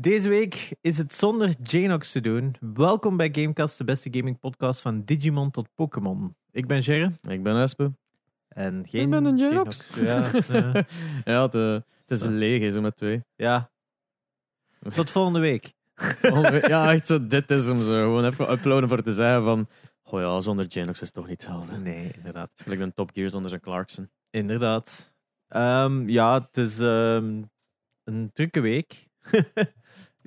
Deze week is het zonder Janox te doen. Welkom bij Gamecast, de beste gaming podcast van Digimon tot Pokémon. Ik ben Jerre Ik ben Espe. en geen ben een Janox. Ja, ja, Ja, het, eh, het is leeg, is met twee. ja. Tot volgende week. ja, echt zo, dit is hem zo. Gewoon even uploaden voor te zeggen van... Oh ja, zonder Janox is het toch niet hetzelfde. Nee, inderdaad. Het is gelijk een Top Gear zonder zijn Clarkson. Inderdaad. Ehm, ja, het is ehm, een drukke week.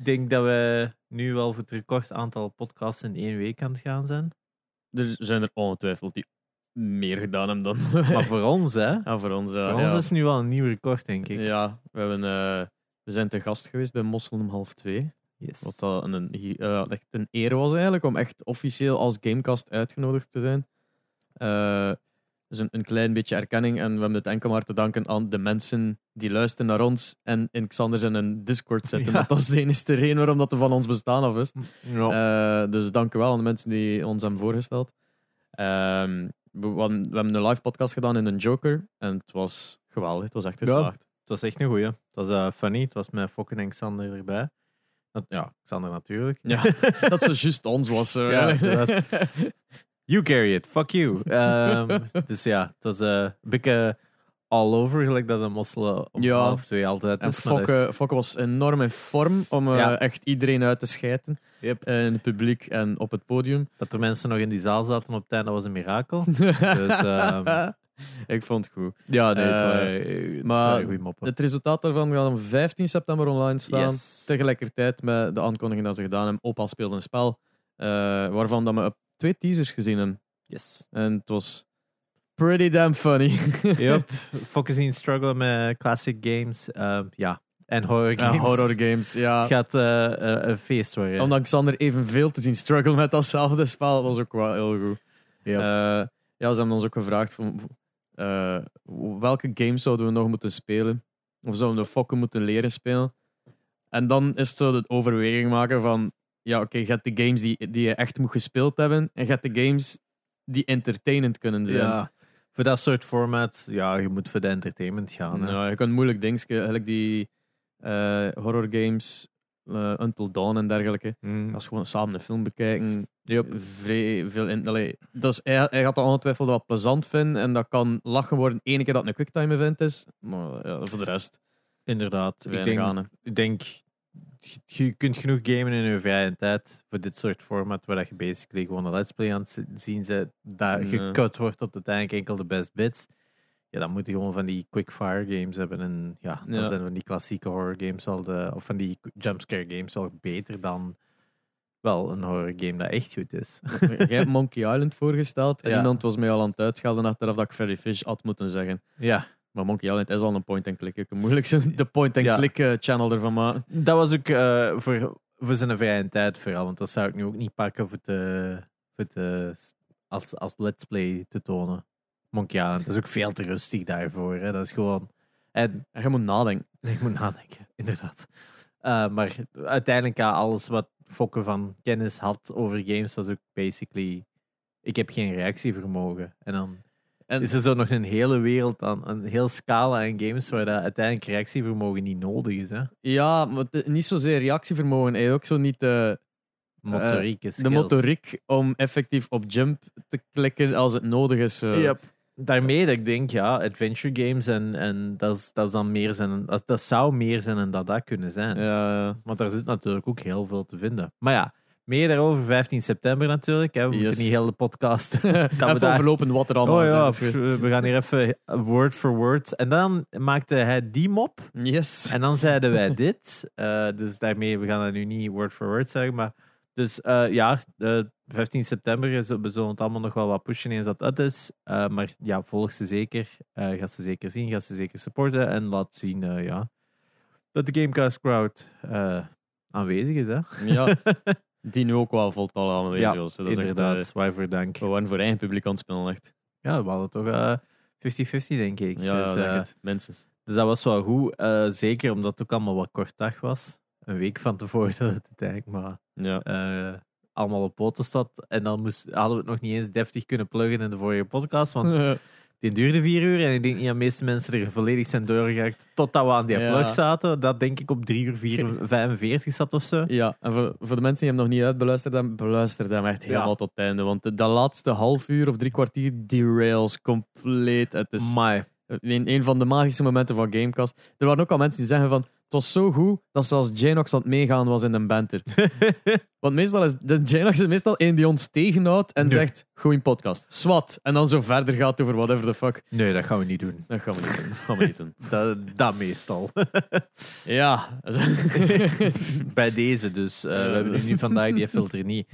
Ik denk dat we nu wel voor het record aantal podcasts in één week aan het gaan zijn. Er zijn er ongetwijfeld die meer gedaan hebben dan Maar voor ons, hè? Ja, voor ons, ja. Voor ons ja. is het nu wel een nieuw record, denk ik. Ja, we, hebben, eh, we zijn te gast geweest bij Mossel om half twee. Yes. Wat dat een, een, eh, echt een eer was eigenlijk, om echt officieel als Gamecast uitgenodigd te zijn. Dus een, een klein beetje erkenning. En we hebben het enkel maar te danken aan de mensen die luisteren naar ons en in Xander in een Discord zetten. Ja. Want dat is de enige reden waarom dat er van ons bestaan af is. Ja. Eh, dus dank u wel aan de mensen die ons hebben voorgesteld. Ehm, we, we hadden- we hebben een live podcast gedaan in een Joker. En het was geweldig. Het was echt Ja. geslaagd. Het was echt een goeie. Het was eh, funny. Het was met Fokken en Xander erbij. Dat- ja, Xander natuurlijk. Ja, dat zo juist ons was. Ja. You carry it. Fuck you. Ehm, dus ja, het was eh, een beetje all over, gelijk dat een mosselen om Ja. half twee altijd En is. dat is- Fokke, was enorm in vorm om eh, Ja. echt iedereen uit te schijten. Yep. eh, In het publiek en op het podium. Dat er mensen nog in die zaal zaten op het einde was een mirakel. Dus, ehm, Ik vond het goed. Ja, nee, het Eh, waren, eh, maar. Het resultaat daarvan gaat om 15 september online staan. Yes. Tegelijkertijd met de aankondiging dat ze gedaan hebben. Opa speelde een spel. eh, waarvan dat we op twee teasers gezien hebben. Yes. En het was pretty damn funny. Yep. Focusing struggle met classic games. ehm, ja. En horror Ja, games. horror games, ja. Het gaat eh, eh, een feest worden. Om dan Xander evenveel te zien struggle met datzelfde spel, was ook wel heel goed. Yep. Eh, ja, ze hebben ons ook gevraagd van, eh, welke games zouden we nog moeten spelen? Of zouden we fokken moeten leren spelen? En dan is het zo de overweging maken van, ja oké, je hebt de games die, die je echt moet gespeeld hebben en je hebt de games die entertainend kunnen zijn. ja. Voor dat soort format, ja, je moet voor de entertainment gaan. hè. Ja, je kunt moeilijk dingen, eigenlijk die eh, horror games, eh, Until Dawn en dergelijke. Mm. Als gewoon samen een film bekijken, Yep. vrij veel in. Allee, dat is, hij, hij gaat dat ongetwijfeld wel plezant vinden en dat kan lachen worden ene keer dat het een quicktime event is. Maar ja, voor de rest, Inderdaad. Ik denk, ik denk, je- kunt genoeg gamen in je vrije tijd voor dit soort format, waar dat je basically gewoon een let's play aan het zien bent, dat gekut wordt tot uiteindelijk enkel de best bits. Ja, dan moet je gewoon van die quick-fire games hebben. En ja, dan Ja. zijn van die klassieke horror games al de, of van die jumpscare games al beter dan wel een horror game dat echt goed is. Jij hebt Monkey Island voorgesteld en Ja. iemand was mij al aan het uitschelden achteraf dat ik Freddy Fish had moeten zeggen. ja, Maar Monkey Island is al een point-and-click. Ik kan moeilijk zo de point-and-click eh, channel ervan maken. dat was ook eh, voor, voor zijn vrije tijd vooral, want dat zou ik nu ook niet pakken voor te, voor te, als, als let's play te tonen. Monkey Island, dat is ook veel te rustig daarvoor. Hè. Dat is gewoon... En En je moet nadenken. ik moet nadenken, inderdaad. Eh, maar uiteindelijk, ja, alles wat Fokke van kennis had over games, was ook basically... Ik heb geen reactievermogen. En dan En is er zo nog een hele wereld aan, een heel scala aan games waar dat uiteindelijk reactievermogen niet nodig is. Hè? ja, maar het- niet zozeer reactievermogen. Hij ook zo niet de, Motoriek de motoriek om effectief op jump te klikken als het nodig is. eh. Yep. Daarmee dat ik denk, ja, adventure games en, en dat, is, dat is dan meer zijn, dat, dat zou meer zijn dan dat dat kunnen zijn. Ja, ja. Want daar zit natuurlijk ook heel veel te vinden. Maar ja, meer daarover 15 september natuurlijk. Hè. We Yes. moeten niet heel de podcast. Even daar- overlopen wat er allemaal Oh is, ja, geweest. we gaan hier even word for word. En dan maakte hij die mop. Yes. En dan zeiden wij dit. Eh, dus daarmee, we gaan dat nu niet word for word zeggen. Maar dus eh, ja, de 15 september, is- we zullen het allemaal nog wel wat pushen eens dat uit is. Eh, maar ja, volg ze zeker. Ga ze zeker zien, ga ze zeker supporten. En laat zien, ja, dat de Gamecast crowd aanwezig is. Hè? Ja, die nu ook wel voltallig aanwezig Ja, was. Dat is echt, Inderdaad, eh, waarvoor dank. we waren voor eigen publiek aan het spelen, echt. Ja, we hadden toch eh, 50-50, denk ik. Ja, dus, ja, eh, het. Dus dat was wel goed. Eh, zeker omdat het ook allemaal wat kort dag was. Een week van tevoren dat het uiteindelijk maar Ja. eh, allemaal op poten staat. En dan moest, hadden we het nog niet eens deftig kunnen pluggen in de vorige podcast. Want Die duurde vier uur en ik denk dat de meeste mensen er volledig zijn doorgeraakt totdat we aan die Ja. plug zaten. Dat denk ik op 3 uur 4, 45 zat of zo. Ja, en voor, voor de mensen die hem nog niet uitbeluisterd hebben, beluister hem echt helemaal Ja. tot het einde. Want de, dat laatste half uur of drie kwartier derails compleet. Het is Maar een, een van de magische momenten van Gamecast. Er waren ook al mensen die zeggen van, het was zo goed dat zelfs Janox aan het meegaan was in een banter. Want meestal is de Janox is meestal een die ons tegenhoudt en Nee. zegt, goeie podcast, swat. En dan zo verder gaat over whatever the fuck. nee, dat gaan we niet doen. Dat gaan we niet doen. Dat gaan we niet doen. Dat, dat meestal. Ja. Bij deze dus. Eh, we hebben nu vandaag die filter niet.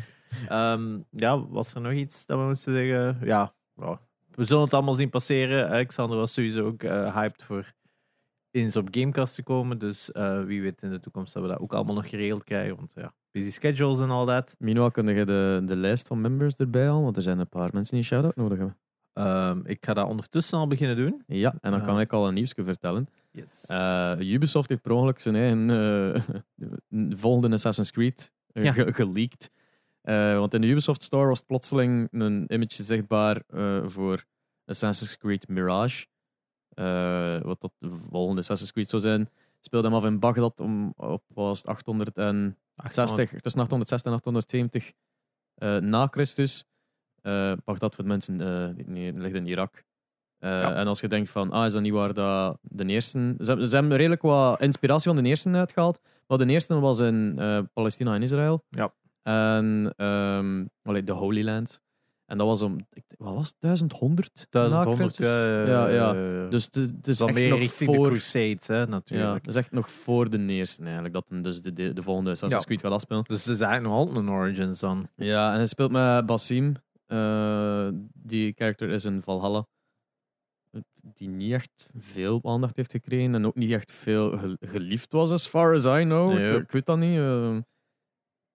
Ehm, ja, was er nog iets dat we moesten zeggen? Ja, ja. We zullen het allemaal zien passeren. Alexander was sowieso ook eh, hyped voor eens op Gamecast te komen. Dus eh, wie weet in de toekomst dat we dat ook allemaal nog geregeld krijgen. Want ja, busy schedules en al dat. Meanwhile, kun je de, de lijst van members erbij halen? Want er zijn een paar mensen die een shout-out nodig hebben. Ehm, ik ga dat ondertussen al beginnen doen. Ja, en dan kan ik al een nieuwsje vertellen. Yes. Eh, Ubisoft heeft per ongeluk zijn eigen eh, volgende Assassin's Creed eh, Ja. ge- geleakt. Eh, want in de Ubisoft Store was plotseling een image zichtbaar eh, voor Assassin's Creed Mirage. Eh, wat tot de volgende Assassin's Creed zou zijn. Speelde hem af in Bagdad om, op was het 860, tussen 860 en 870 eh, na Christus. Bagdad voor de mensen ligt in Irak. Ja. En als je denkt van, ah, is dat niet waar dat de eerste... Ze, hebben- ze hebben redelijk wat inspiratie van de eerste uitgehaald. Maar de eerste was in Palestina en Israël. Ja. En ehm allee, de Holy Land. En dat was om, wat was het, 1100? na 1100. Christus? Ja, ja, ja. Dus het is, echt nog richting de voor... Crusades, hè, Ja, natuurlijk. het is echt nog voor de eerste eigenlijk, dat dus de, de, de volgende Assassin's Ja. Creed gaat afspelen. Dus het is eigenlijk nog altijd een Origins dan. Ja, en hij speelt met Basim. eh, die character is in Valhalla. Die niet echt veel aandacht heeft gekregen en ook niet echt veel ge- geliefd was, as far as I know. Nee. Ik, weet dat niet. eh.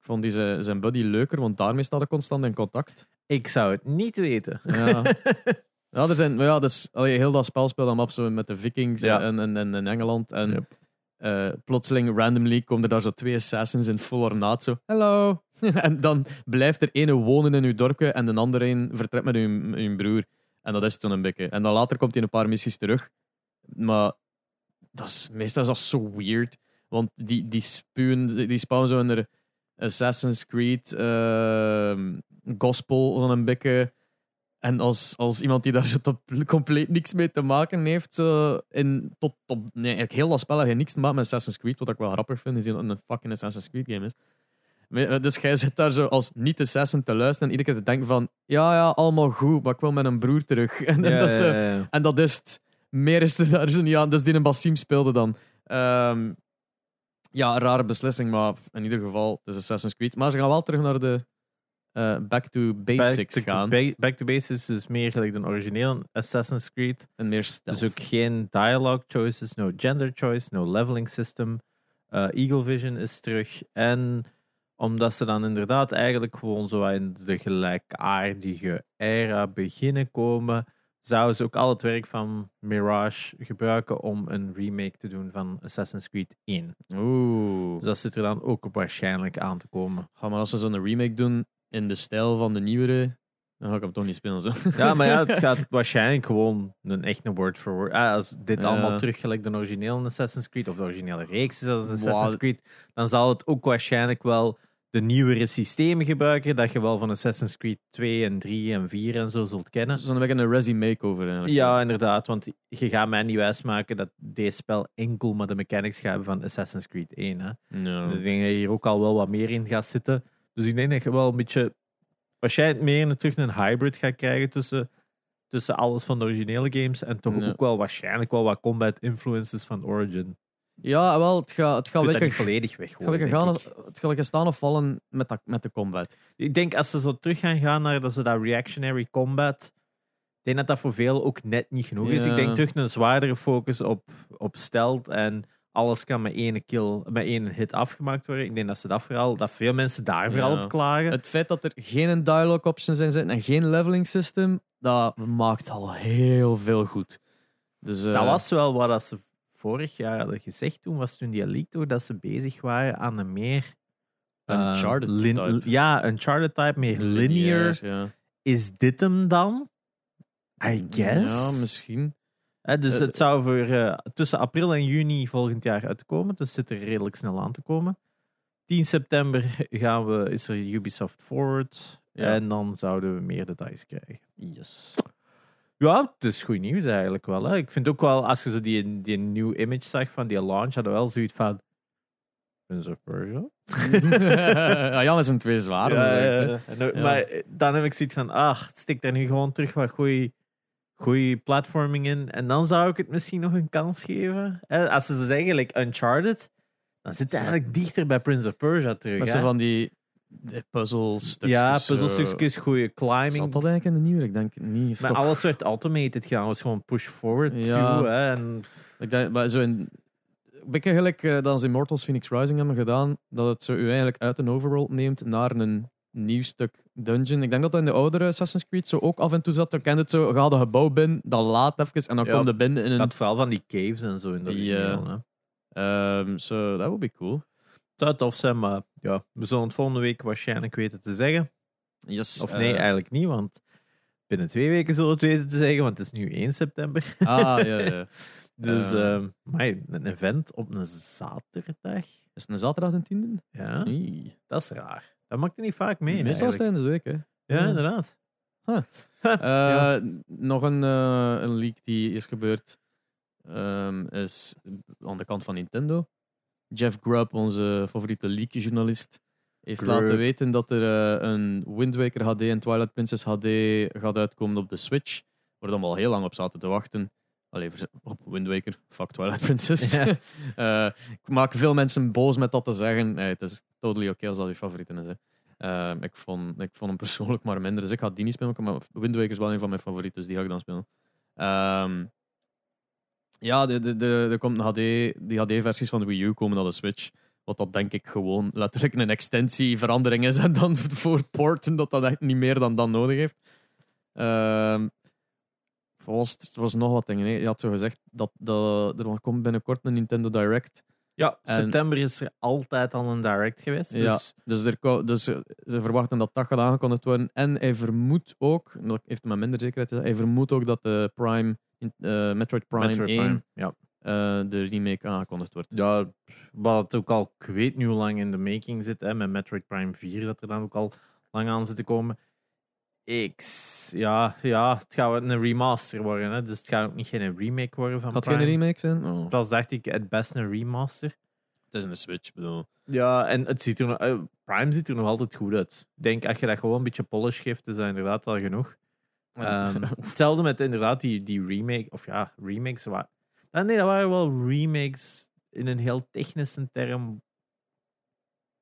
Ik vond die zijn, zijn buddy leuker, want daarmee staat hij constant in contact. Ik zou het niet weten. Ja. Ja, er zijn, maar ja, dus, allee, heel dat spel speelt dan af zo met de Vikings Ja. en, en, Engeland. En Yep. eh, plotseling, randomly, komen er daar zo twee assassins in full ornaat. Zo, hello. en dan blijft er ene wonen in uw dorpje en de andere een vertrekt met uw, uw broer. En dat is het dan een beetje. En dan later komt hij een paar missies terug. Maar dat is, meestal is dat zo weird. Want die, die spuwen, die spouwen zo in de Assassin's Creed ehm, gospel dan een beetje. En als, als iemand die daar zo tot compleet niks mee te maken heeft, zo in, tot, tot, nee, eigenlijk heel dat spel heeft niks te maken met Assassin's Creed, wat ik wel grappig vind, is dat het een fucking Assassin's Creed game is. Eh, Dus jij zit daar zo als niet-assassin te luisteren en iedere keer te denken van, ja, ja, allemaal goed, maar ik wil met een broer terug. En, en dat, is, eh, en dat is het. Meer is er daar zo niet aan. Dus die een Basim speelde dan. Ehm, ja, een rare beslissing, maar in ieder geval, het is Assassin's Creed. Maar ze gaan wel terug naar de eh, back to basics back, to, gaan. ba- back to basics is meer gelijk de originele Assassin's Creed. en meer stealth. Dus ook geen dialogue choices, no gender choice, no leveling system. Eh, Eagle Vision is terug. En omdat ze dan inderdaad eigenlijk gewoon zo in de gelijkaardige era beginnen komen, zouden ze ook al het werk van Mirage gebruiken om een remake te doen van Assassin's Creed 1. Oeh. Dus dat zit er dan ook waarschijnlijk aan te komen. Ga maar als ze zo'n remake doen in de stijl van de nieuwere, dan ga ik hem toch niet spelen. Zo. Ja, maar ja, het gaat waarschijnlijk gewoon een echte word for word. Ah, als dit Ja. allemaal terug gelijk de originele Assassin's Creed of de originele reeks is als Wow. Assassin's Creed, dan zal het ook waarschijnlijk wel de nieuwere systemen gebruiken dat je wel van Assassin's Creed 2 en 3 en 4 en zo zult kennen. Zo'n beetje een Resi makeover eigenlijk. Ja, inderdaad, want je gaat mij niet wijsmaken dat deze spel enkel maar de mechanics gaat hebben van Assassin's Creed 1. Hè. Dus ik denk dat je hier ook al wel wat meer in gaat zitten. Dus ik denk dat je wel een beetje, waarschijnlijk meer een, terug een hybrid gaat krijgen tussen, tussen alles van de originele games en toch ook wel waarschijnlijk wel wat combat influences van Origin. Ja, wel, het gaat, het gaat niet lekker, volledig het gaat weggooien, lekker denk gaan, ik. het gaat lekker staan of vallen met, dat, met de combat. Ik denk als ze zo terug gaan gaan naar dat, zo dat reactionary combat, ik denk dat dat voor veel ook net niet genoeg is. Ja. Ik denk terug een zwaardere focus op, op stealth en alles kan met één kill, met één hit afgemaakt worden. Ik denk dat ze dat vooral, dat veel mensen daar vooral Ja. op klagen. Het feit dat er geen dialogue options in zitten en geen leveling system, dat maakt al heel veel goed. Dus, eh, Dat was wel wat dat ze vorig jaar hadden gezegd toen, was toen die leak toch, dat ze bezig waren aan een meer... eh, Uncharted lin- type. Ja, Uncharted type, meer linear. Ja. Is dit hem dan? I guess. Ja, misschien. Hè, dus Eh, het zou voor eh, tussen april en juni volgend jaar uitkomen. Dus zit er redelijk snel aan te komen. 10 september gaan we, is er Ubisoft Forward. Ja. En dan zouden we meer details krijgen. Yes. Ja, het is goed nieuws eigenlijk wel. Hè. Ik vind ook wel, als je zo die, die nieuw image zag van die launch, hadden we wel zoiets van... Prince of Persia? ja, Jan is een twee zware. Ja, ja, ja. Maar dan heb ik zoiets van, ach, stik daar nu gewoon terug wat goede goeie platforming in. En dan zou ik het misschien nog een kans geven. Hè, Als ze zo zeggen, like Uncharted, dan zit het eigenlijk dichter bij Prince of Persia terug. Hè. zo van die puzzelstukjes. ja, zo. puzzelstukjes, goede Zat climbing. dat eigenlijk in de nieuwe? Ik denk niet. Maar toch- alles werd automated gedaan. was gewoon push forward Ja. to. Hè, en Ik denk, maar zo in, een beetje gelijk eh, dat ze Immortals Phoenix Rising hebben gedaan, dat het zo u eigenlijk uit een overworld neemt naar een nieuw stuk dungeon. Ik denk dat dat in de oudere Assassin's Creed zo ook af en toe zat. Dan kent het zo, ga de gebouw binnen, dan laat even en dan Ja. kom je binnen in een... dat vooral van die caves en zo in de origineel. hè. Ehm, so, that would be cool. Zou tof zijn, maar ja, we zullen het volgende week waarschijnlijk weten te zeggen. Yes, Of nee, eh, eigenlijk niet, want binnen twee weken zullen we het weten te zeggen, want het is nu 1 september. Ah, ja, ja. Dus Eh. ehm, een event op een zaterdag. Is het een zaterdag de tiende? Ja, Nee. dat is raar. Dat maakt er niet vaak mee. Meestal is tijdens de week, hè. Ja, Ja. inderdaad. Eh, Ja. Nog een, een leak die is gebeurd, ehm, is aan de kant van Nintendo. Jeff Grubb, onze favoriete leakjournalist, heeft laten weten dat er eh, een Wind Waker HD en Twilight Princess HD gaat uitkomen op de Switch. Waar we dan al heel lang op zaten te wachten. Allee, verze- op Wind Waker, fuck Twilight Princess. Ja. Eh, ik maak veel mensen boos met dat te zeggen. Nee, het is totally oké als dat je favorieten is. Hè. Eh, ik, vond, ik vond hem persoonlijk maar minder. Dus ik ga die niet spelen. Maar Wind Waker is wel een van mijn favorieten, dus die ga ik dan spelen. Ehm, ja, de, de, de, er komt een HD, die HD-versies van de Wii U komen naar de Switch. Wat dat denk ik gewoon letterlijk een extensieverandering is. En dan voor porten dat dat echt niet meer dan dan nodig heeft. Ehm was, er was nog wat dingen. hè. Je had zo gezegd dat, dat er komt binnenkort een Nintendo Direct. Ja, En- september is er altijd al een direct geweest. Ja. Dus Dus, er, dus eh, ze verwachten dat dat gaat aangekondigd worden. En hij vermoedt ook, dat heeft hij met minder zekerheid hij vermoedt ook dat de Prime, eh, Metroid Prime Metroid 1 Prime, Ja. eh, de remake aangekondigd wordt. ja, wat ook al, ik weet niet hoe lang in de making zit, hè, met Metroid Prime 4, dat er dan ook al lang aan zit te komen. Ik, s- ja, ja, het gaat wel een remaster worden, hè, dus het gaat ook niet geen remake worden van Gaat Prime. geen remake zijn? Oh. Dat dacht ik het best een remaster. Het is een Switch, bedoel. Ja, en het ziet er nog, eh, Prime ziet er nog altijd goed uit. Ik denk, als je dat gewoon een beetje polish geeft, is dat inderdaad al genoeg. Ehm, hetzelfde met inderdaad die, die remake, of ja, remakes. Waar, nee, dat waren wel remakes in een heel technische term.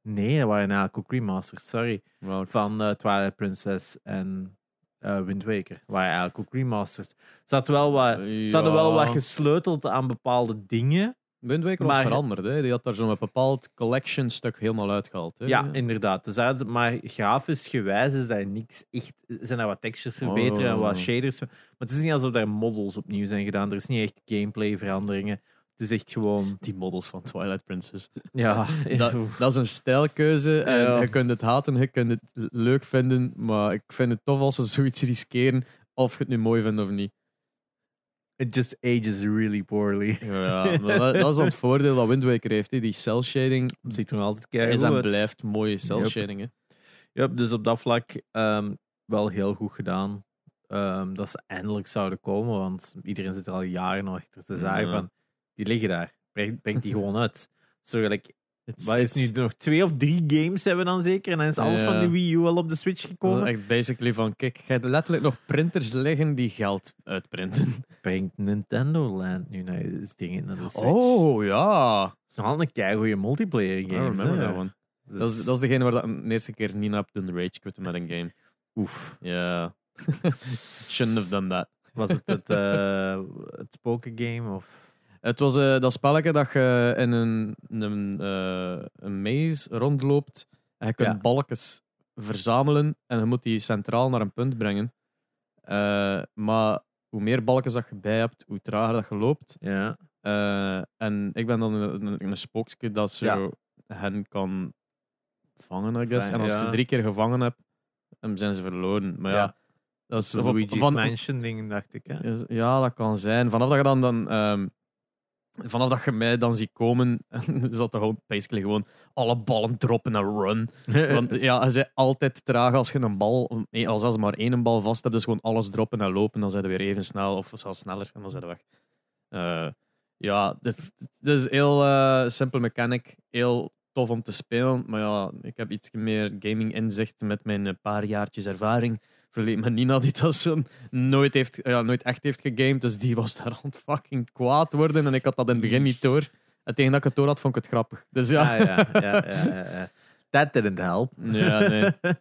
Nee, dat waren eigenlijk ook remasters, sorry. Van eh, Twilight Princess en eh Wind Waker. Waren eigenlijk ook remasters. Hadden wel wat, ze hadden wel wat gesleuteld aan bepaalde dingen. Wind Waker was maar- veranderd. Hè. Die had daar zo'n bepaald collection stuk helemaal uitgehaald. Hè. Ja, inderdaad. Dus dat- maar grafisch gewijs is dat niks echt. Zijn er wat textures verbeteren en wat Oh. shaders. Maar het is niet alsof daar models opnieuw zijn gedaan. Er is niet echt gameplay veranderingen. Het is echt gewoon. Die models van Twilight Princess. Ja, Dat, dat is een stijlkeuze. En Ja. je kunt het haten, je kunt het leuk vinden. Maar ik vind het tof als ze zoiets riskeren. Of je het nu mooi vindt of niet. It just ages really poorly. Ja, maar dat, dat is dan het voordeel dat Wind Waker heeft. hè. Die cel shading ziet er nog altijd is keihard en uit. blijft mooie cel Yep. shading. hè. Ja, dus op dat vlak ehm, wel heel goed gedaan. Ehm, dat ze eindelijk zouden komen, want iedereen zit er al jaren achter te zagen Ja. van die liggen daar. Breng, breng die gewoon uit. Zo gelijk, It's- wat is nu nog twee of drie games hebben dan zeker en dan is alles Ja. van de Wii U al op de Switch Dat gekomen. is echt basically van, kijk, je hebt letterlijk nog printers liggen die geld uitprinten. Brengt Nintendo Land nu naar de dingen naar de Switch. Oh, ja. Het is nog altijd een keigoede multiplayer game. one. Dus, Dat is, dat is degene waar dat de eerste keer niet op doen rage quitten met een game. oef. Ja. Shouldn't have done that. Was het het, eh het pokergame of... Het was eh, dat spelletje dat je in een, een, eh, een maze rondloopt. En je kunt Ja. balkjes verzamelen en je moet die centraal naar een punt brengen. Eh, maar hoe meer balkjes dat je bij hebt, hoe trager dat je loopt. Ja. En ik ben dan een, een, een spookje dat zo Ja. hen kan vangen, I guess. Fijn, En als je ze drie keer gevangen hebt, dan zijn ze verloren. Maar ja. Dat is Luigi's van- Mansion ding, dacht ik. Hè? Ja, dat kan zijn. Vanaf dat je dan, dan ehm, vanaf dat je mij dan ziet komen, is dat toch gewoon, basically gewoon alle ballen droppen en run. Want ja, je bent altijd traag als je een bal, nee, als als maar één bal vast hebt, dus gewoon alles droppen en lopen, dan zijn we weer even snel of zelfs sneller en dan zijn we weg. Eh, ja, het het is heel eh simpel mechanic, heel tof om te spelen, maar ja, ik heb iets meer gaming inzicht met mijn eh, paar jaartjes ervaring. Verleed met Nina, die dat zo nooit, heeft, ja, nooit echt heeft gegamed, dus die was daar aan fucking kwaad worden en ik had dat in het begin niet door. En tegen dat ik het door had, vond ik het grappig. Dus ja, Ah, ja, ja, ja, ja. That didn't help. Ja, nee.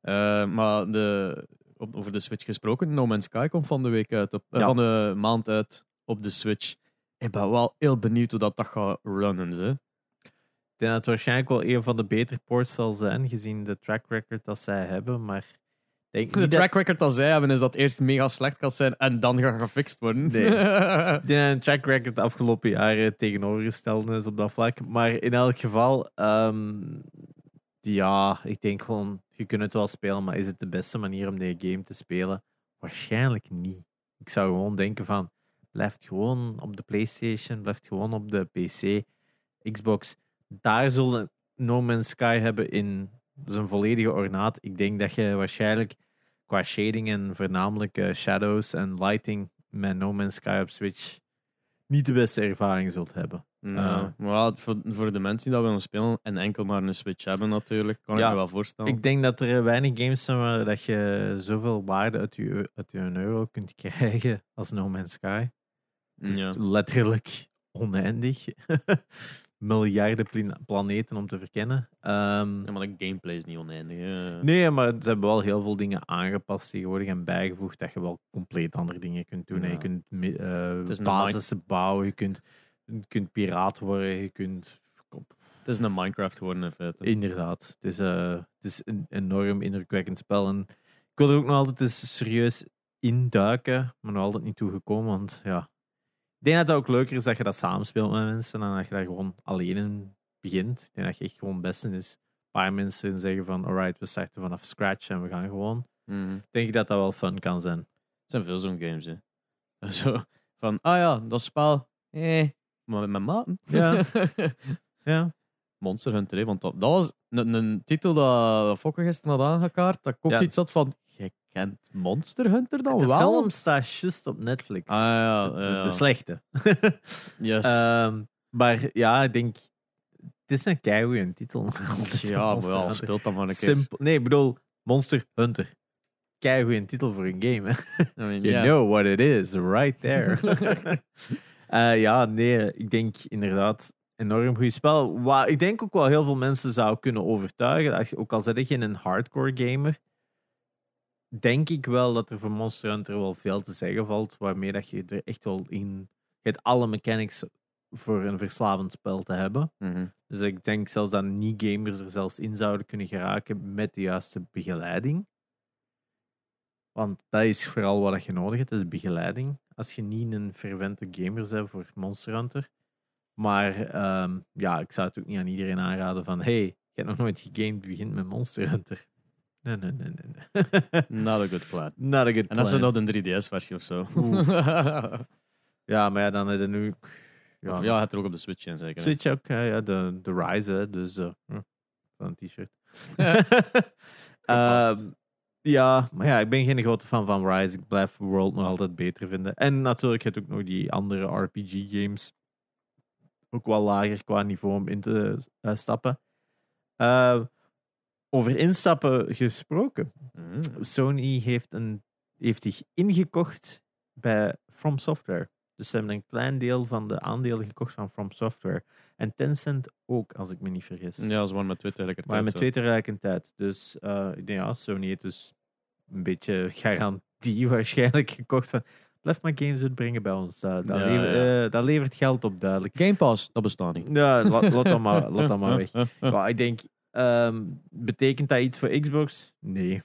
Eh, maar de, op, over de Switch gesproken, No Man's Sky komt van de week uit, op, eh, van de maand uit op de Switch. Ik ben wel heel benieuwd hoe dat, dat gaat runnen. Ze. Ik denk dat het waarschijnlijk wel een van de betere ports zal zijn, gezien de track record dat zij hebben. Maar denk De track record dat zij hebben is dat eerst mega slecht gaat zijn en dan gaat gefixt worden. Nee. ik denk een track record de afgelopen jaren tegenovergesteld is op dat vlak. Maar in elk geval, ehm, ja, ik denk gewoon, je kunt het wel spelen, maar is het de beste manier om deze game te spelen? Waarschijnlijk niet. Ik zou gewoon denken van, blijf gewoon op de PlayStation, blijf gewoon op de PC, Xbox. Daar zullen No Man's Sky hebben in zijn volledige ornaat. Ik denk dat je waarschijnlijk qua shading en voornamelijk eh, shadows en lighting met No Man's Sky op Switch niet de beste ervaring zult hebben. Eh. maar voor, voor de mensen die dat willen spelen en enkel maar een Switch hebben natuurlijk, kan ik Ja, me wel voorstellen. Ik denk dat er weinig games zijn waar dat je zoveel waarde uit je, uit je euro kunt krijgen als No Man's Sky. Het is ja. letterlijk oneindig. Miljarden planeten om te verkennen. Ehm, Ja, maar de gameplay is niet oneindig. hè. Nee, maar ze hebben wel heel veel dingen aangepast tegenwoordig en bijgevoegd dat je wel compleet andere dingen kunt doen. Ja. Je kunt mi- eh, is een basissen bouwen, je kunt, je kunt piraat worden, je kunt... Het is een Minecraft geworden in feite. Inderdaad, het is, eh, het is een enorm indrukwekkend spel. En ik wil er ook nog altijd eens serieus induiken, maar nog altijd niet toe gekomen, want ja... Ik denk dat het ook leuker is dat je dat samenspeelt met mensen dan dat je daar gewoon alleen in begint. Ik denk dat je echt gewoon het beste is een paar mensen zeggen van alright, we starten vanaf scratch en we gaan gewoon Mhm. denk ik dat dat wel fun kan zijn. Er zijn veel zo'n games, hè. Zo van, ah ja, dat spel, eh, maar met mijn maten. Ja. Ja. Monster Hunter, hè, want dat, dat was een, een titel dat Fokke gisteren had aangekaart, dat Ja. iets had van, kent Monster Hunter dan de wel? film staat juist op Netflix. Ah ja, de, de- ja. de slechte. Yes. Ehm, maar ja, ik denk... Het is een keigoeie titel. Ja, maar wel, speelt dan maar een keer. Simpel. Nee, ik bedoel, Monster Hunter. Keigoeie titel voor een game. Hè? I mean, You know what it is, right there. Eh, ja, nee, ik denk inderdaad enorm goed spel. Waar ik denk ook wel heel veel mensen zou kunnen overtuigen. Ook al zit je een hardcore gamer, denk ik wel dat er voor Monster Hunter wel veel te zeggen valt. Waarmee dat je er echt wel in. Je hebt alle mechanics voor een verslavend spel te hebben. Mhm. Dus ik denk zelfs dat niet-gamers er zelfs in zouden kunnen geraken met de juiste begeleiding. Want dat is vooral wat je nodig hebt, dat is begeleiding. Als je niet een fervente gamer bent voor Monster Hunter. Maar ehm, ja, ik zou het ook niet aan iedereen aanraden van hey, je hebt nog nooit gegamed, begint met Monster Hunter. Nee, nee, nee, nee. Not a good plan. Not a good En dat is plan. dan een 3DS-versie of zo. Ja, maar ja, dan heb je nu... ja, ja, het er ook op de Switch in, zeker. Switch ook, ja, ja, de, de Rise, hè, dus hm, van een t-shirt. Ehm, ja, maar ja, ik ben geen grote fan van Rise. Ik blijf World nog altijd beter vinden. En natuurlijk heb je ook nog die andere RPG-games. Ook wel lager qua niveau om in te eh, stappen. Eh, over instappen gesproken. Mm. Sony heeft, een, heeft zich ingekocht bij From Software. Dus ze hebben een klein deel van de aandelen gekocht van From Software. En Tencent ook, als ik me niet vergis. Ja, ze waren met twee tegelijkertijd. maar met twee tegelijkertijd. Dus eh, ik denk, ja, Sony heeft dus een beetje garantie waarschijnlijk gekocht van blijf maar games uitbrengen bij ons. Dat, dat, Ja, lever- ja. eh, dat levert geld op, duidelijk. Game Pass, dat bestaat niet. Ja, laat, laat, dat, maar, laat dat maar weg. Ja, ik denk, ehm, betekent dat iets voor Xbox? Nee.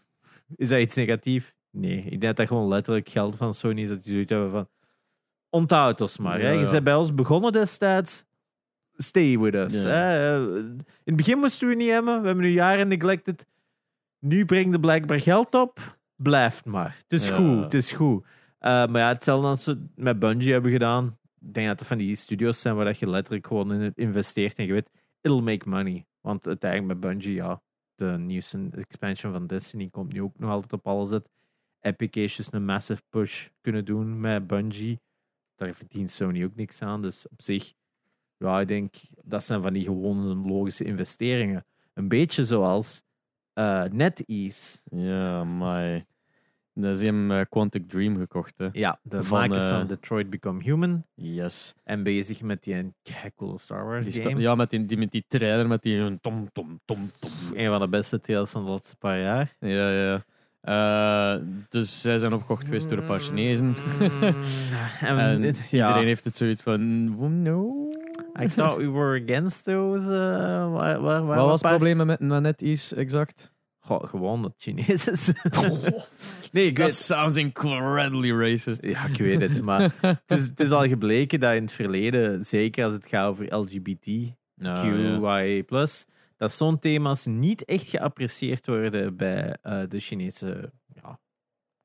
Is dat iets negatief? Nee. Ik denk dat dat gewoon letterlijk geld van Sony is. Dat die zoiets hebben van, onthoud ons maar. hè. Je bent bij ons begonnen destijds. Stay with us. Ja. hè. Eh, In het begin moesten we niet hebben. We hebben nu jaren neglected. Nu brengt de blijkbaar geld op. blijft maar. Het is Ja. goed, het is goed. Eh, maar ja, hetzelfde als ze met Bungie hebben gedaan. Ik denk dat er van die studios zijn waar dat je letterlijk gewoon in het investeert en je weet, it'll make money. Want uiteindelijk met Bungie, ja, de nieuwste expansion van Destiny komt nu ook nog altijd op alles uit. Epic een massive push kunnen doen met Bungie. Daar verdient Sony ook niks aan. Dus op zich, ja, ik denk, dat zijn van die gewone logische investeringen. Een beetje zoals eh NetEase. Ja, maar. Dat is hem eh, Quantic Dream gekocht, hè. Ja, de Van, makers van eh, Detroit Become Human. Yes. En bezig met die een coole Star Wars Die game. ja, met die, die, met die trailer, met die een tom, tom, tom, tom. Een van de beste tales van de laatste paar jaar. Ja, ja. Eh, dus zij zijn opgekocht geweest door een paar Chinezen. en, en ja, iedereen heeft het zoiets van, "Oh, no. I thought we were against those. uh, waar, waar, waar Wat was het probleem met, NetEase exact? Goh, gewoon dat het Chinees is. nee, ik That weet, sounds incredibly racist. ja, ik weet het, maar het is, het is al gebleken dat in het verleden, zeker als het gaat over LGBT, Ja, ja. QIA+, dat zo'n thema's niet echt geapprecieerd worden bij eh, de Chinese ja,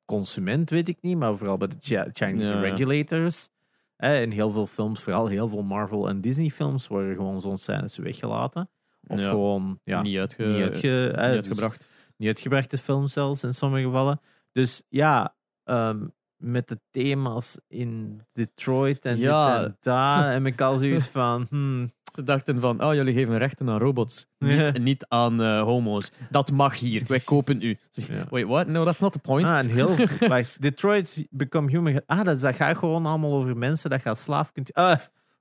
consument, weet ik niet, maar vooral bij de Chi- Chinese Ja, regulators. Eh, in heel veel films, vooral heel veel Marvel en Disney films, worden gewoon zo'n scènes weggelaten. Of Ja. gewoon ja, niet, uitge niet, uitge, eh, niet dus uitgebracht. niet uitgebrachte films zelfs in sommige gevallen. Dus ja, ehm, met de thema's in Detroit en Ja. dit en dat, heb ik al zoiets van, hmm, Ze dachten van, oh, jullie geven rechten aan robots, niet, niet aan eh, homo's. Dat mag hier, wij kopen u. Ja. Wait, what? No, that's not the point. Ah, en heel like, Detroit Become Human. Ah, dat, dat gaat gewoon allemaal over mensen dat als slaaf kunt. Ah,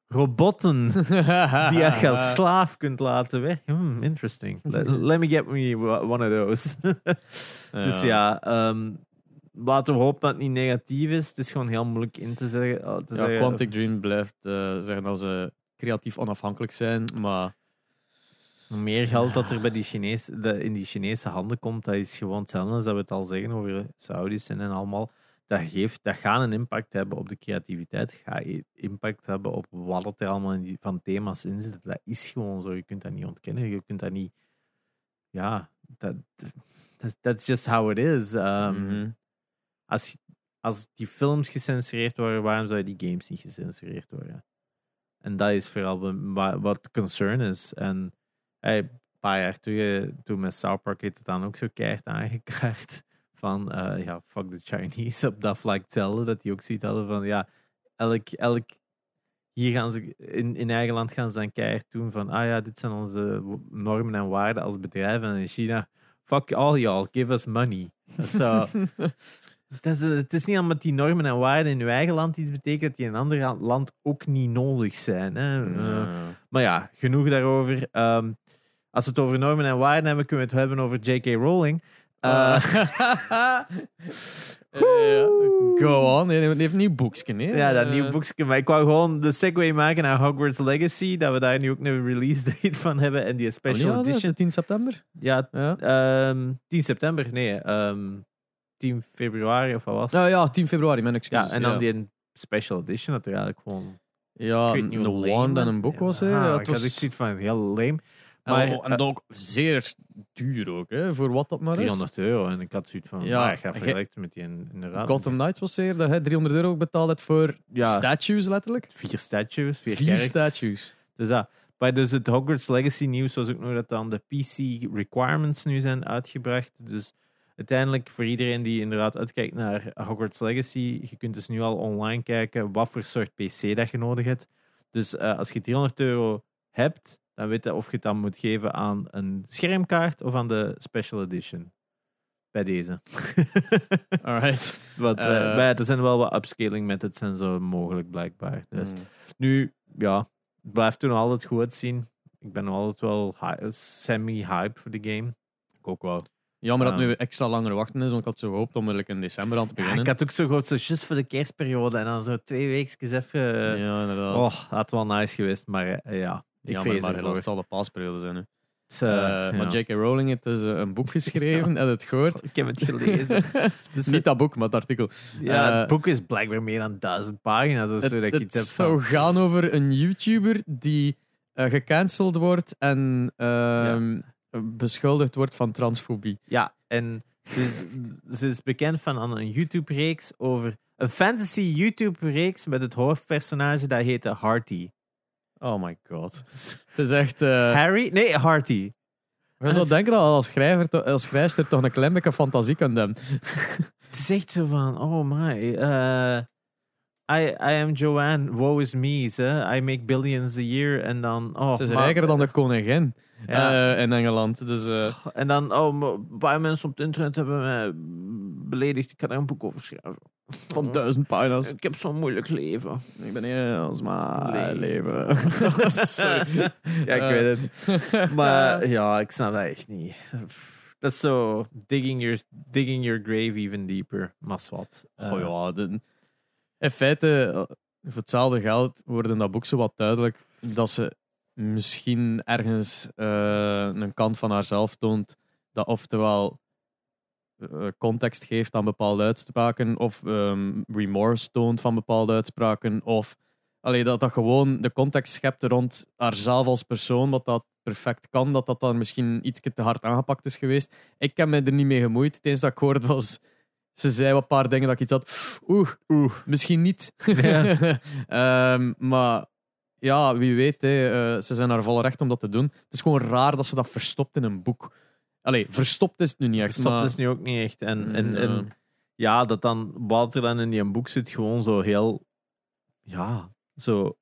robotten die je als slaaf kunt laten weg. Hmm, interesting. Let, let me get me one of those. Dus ja, ehm, laten we hopen dat het niet negatief is. Het is gewoon heel moeilijk in te zeggen. eh, Te Ja, zeggen Quantic Dream blijft eh, zeggen dat ze creatief onafhankelijk zijn, maar Hoe meer geld dat er bij die Chinees, de, in die Chinese handen komt, dat is gewoon hetzelfde als dat we het al zeggen over Saudis en allemaal. Dat, geeft, dat gaat een impact hebben op de creativiteit. Gaat impact hebben op wat er allemaal in die, van thema's in zit. Dat is gewoon zo. Je kunt dat niet ontkennen. Je kunt dat niet... Ja, dat that's just how it is. Um, als, als die films gecensureerd worden, waarom zou die games niet gecensureerd worden? En dat is vooral wa- wa- wat concern is. En hey, een paar jaar terug, toen met South Park heeft het dan ook zo keihard aangekaart van eh, ja, fuck the Chinese op dat vlak hetzelfde. Dat die ook zoiets hadden van ja, elk, elk hier gaan ze in, in eigen land gaan ze dan keihard doen van ah ja, dit zijn onze normen en waarden als bedrijf. En in China, fuck all y'all, give us money. Zo. Het is, het is niet omdat die normen en waarden in uw eigen land iets betekent dat die in een ander land ook niet nodig zijn. Hè? Eh, maar ja, genoeg daarover. Ehm, als we het over normen en waarden hebben, kunnen we het hebben over J.K. Rowling. Ja, Go on, die heeft een nieuw boekje. hè? ja, dat nieuwe boekje. Maar ik wou gewoon de segue maken naar Hogwarts Legacy. Dat we daar nu ook een release date van hebben. En die special was het? edition. 10 september? Ja, Ja. ehm 10 september. Nee, ehm 10 februari of wat was? Nou ja, 10 februari, mijn excuus. Ja, en dan die special edition dat er eigenlijk gewoon Ja, een wand en een boek was. Hè. Ja, Ja, ik had was ik zoiets van heel lame. Maar, Maar, en ook zeer duur ook, hè, voor wat dat maar is. 300 euro. En ik had zoiets van, Ja, ik ga ge- vergelijken met die in- inderdaad. Gotham Knights was zeer dat hij 300 euro betaald heeft voor Ja. statues, letterlijk. Vier statues, vier, Vier statues. Dus dat. Maar dus het Hogwarts Legacy nieuws was ook nog dat dan de PC requirements nu zijn uitgebracht. Dus uiteindelijk voor iedereen die inderdaad uitkijkt naar Hogwarts Legacy, je kunt dus nu al online kijken wat voor soort PC dat je nodig hebt. Dus eh, als je 300 euro hebt, dan weet je of je het dan moet geven aan een schermkaart of aan de special edition. Bij deze. Alright. Want eh, Eh. maar ja, er zijn wel wat upscaling methods en zo mogelijk blijkbaar. Dus Mm. nu, ja, het blijft toen altijd goed uitzien. Ik ben nog altijd wel hy- semi-hype voor de game. Ik ook wel. Jammer dat het nu extra langer wachten is, want ik had zo gehoopt om like in december aan te Ja, beginnen. ik had ook zo gehoopt, zo just voor de kerstperiode en dan zo twee weken even... ja, inderdaad. oh, had wel nice geweest, maar eh, ja, ik vrees maar helaas, het zal de paasperiode zijn nu. Eh, Eh, ja. Maar J.K. Rowling heeft dus eh, een boek geschreven en het gehoord. Ik heb het gelezen. Dus, Niet dat boek, maar het artikel. ja, eh, het boek is blijkbaar meer dan duizend pagina's of zo. Het, dat zou gaan over een YouTuber die eh, gecanceld wordt en ehm, beschuldigd wordt van transfobie. Ja, en Ze is, ze is bekend van een YouTube-reeks over... Een fantasy YouTube-reeks met het hoofdpersonage dat heette Harty. Oh my god. Het is echt... eh Harry? Nee, Harty. je zou denken dat als, schrijver, to- als schrijfster toch een klein beetje fantasie kunt hebben. Het is echt zo van, oh my. eh, I, I am Joanne, woe is me. Ze. I make billions a year. En dan... Oh, Ze is maar- rijker dan de koningin Ja. eh, in Engeland. Dus eh, En dan, oh, maar een paar mensen op het internet hebben beledigd. Ik kan er een boek over schrijven. Van duizend pagina's. Ik heb zo'n moeilijk leven. Ik ben als maar Leven. Sorry. Ja, ik Eh. weet het. Maar ja, ik snap dat echt niet. Dat is zo digging your, digging your grave even deeper. Maar wat. Eh, Oh ja, de- in feite, eh, voor hetzelfde geld wordt in dat boek zo wat duidelijk dat ze misschien ergens een kant van haarzelf toont dat oftewel context geeft aan bepaalde uitspraken of ehm, remorse toont van bepaalde uitspraken of allee, dat dat gewoon de context schept rond haarzelf als persoon, wat dat perfect kan, dat dat dan misschien iets te hard aangepakt is geweest. Ik heb me er niet mee gemoeid. Eens dat ik hoorde was ze zei wat paar dingen dat ik iets had. Oeh, oeh, misschien niet. Ja. Ehm, maar ja, wie weet, hè, eh, ze zijn haar volle recht om dat te doen. Het is gewoon raar dat ze dat verstopt in een boek. Allee, verstopt is het nu niet echt. Verstopt maar... is nu ook niet echt. En, en, Ja. en ja, dat dan Walter dan in die boek zit, gewoon zo heel. Ja, zo.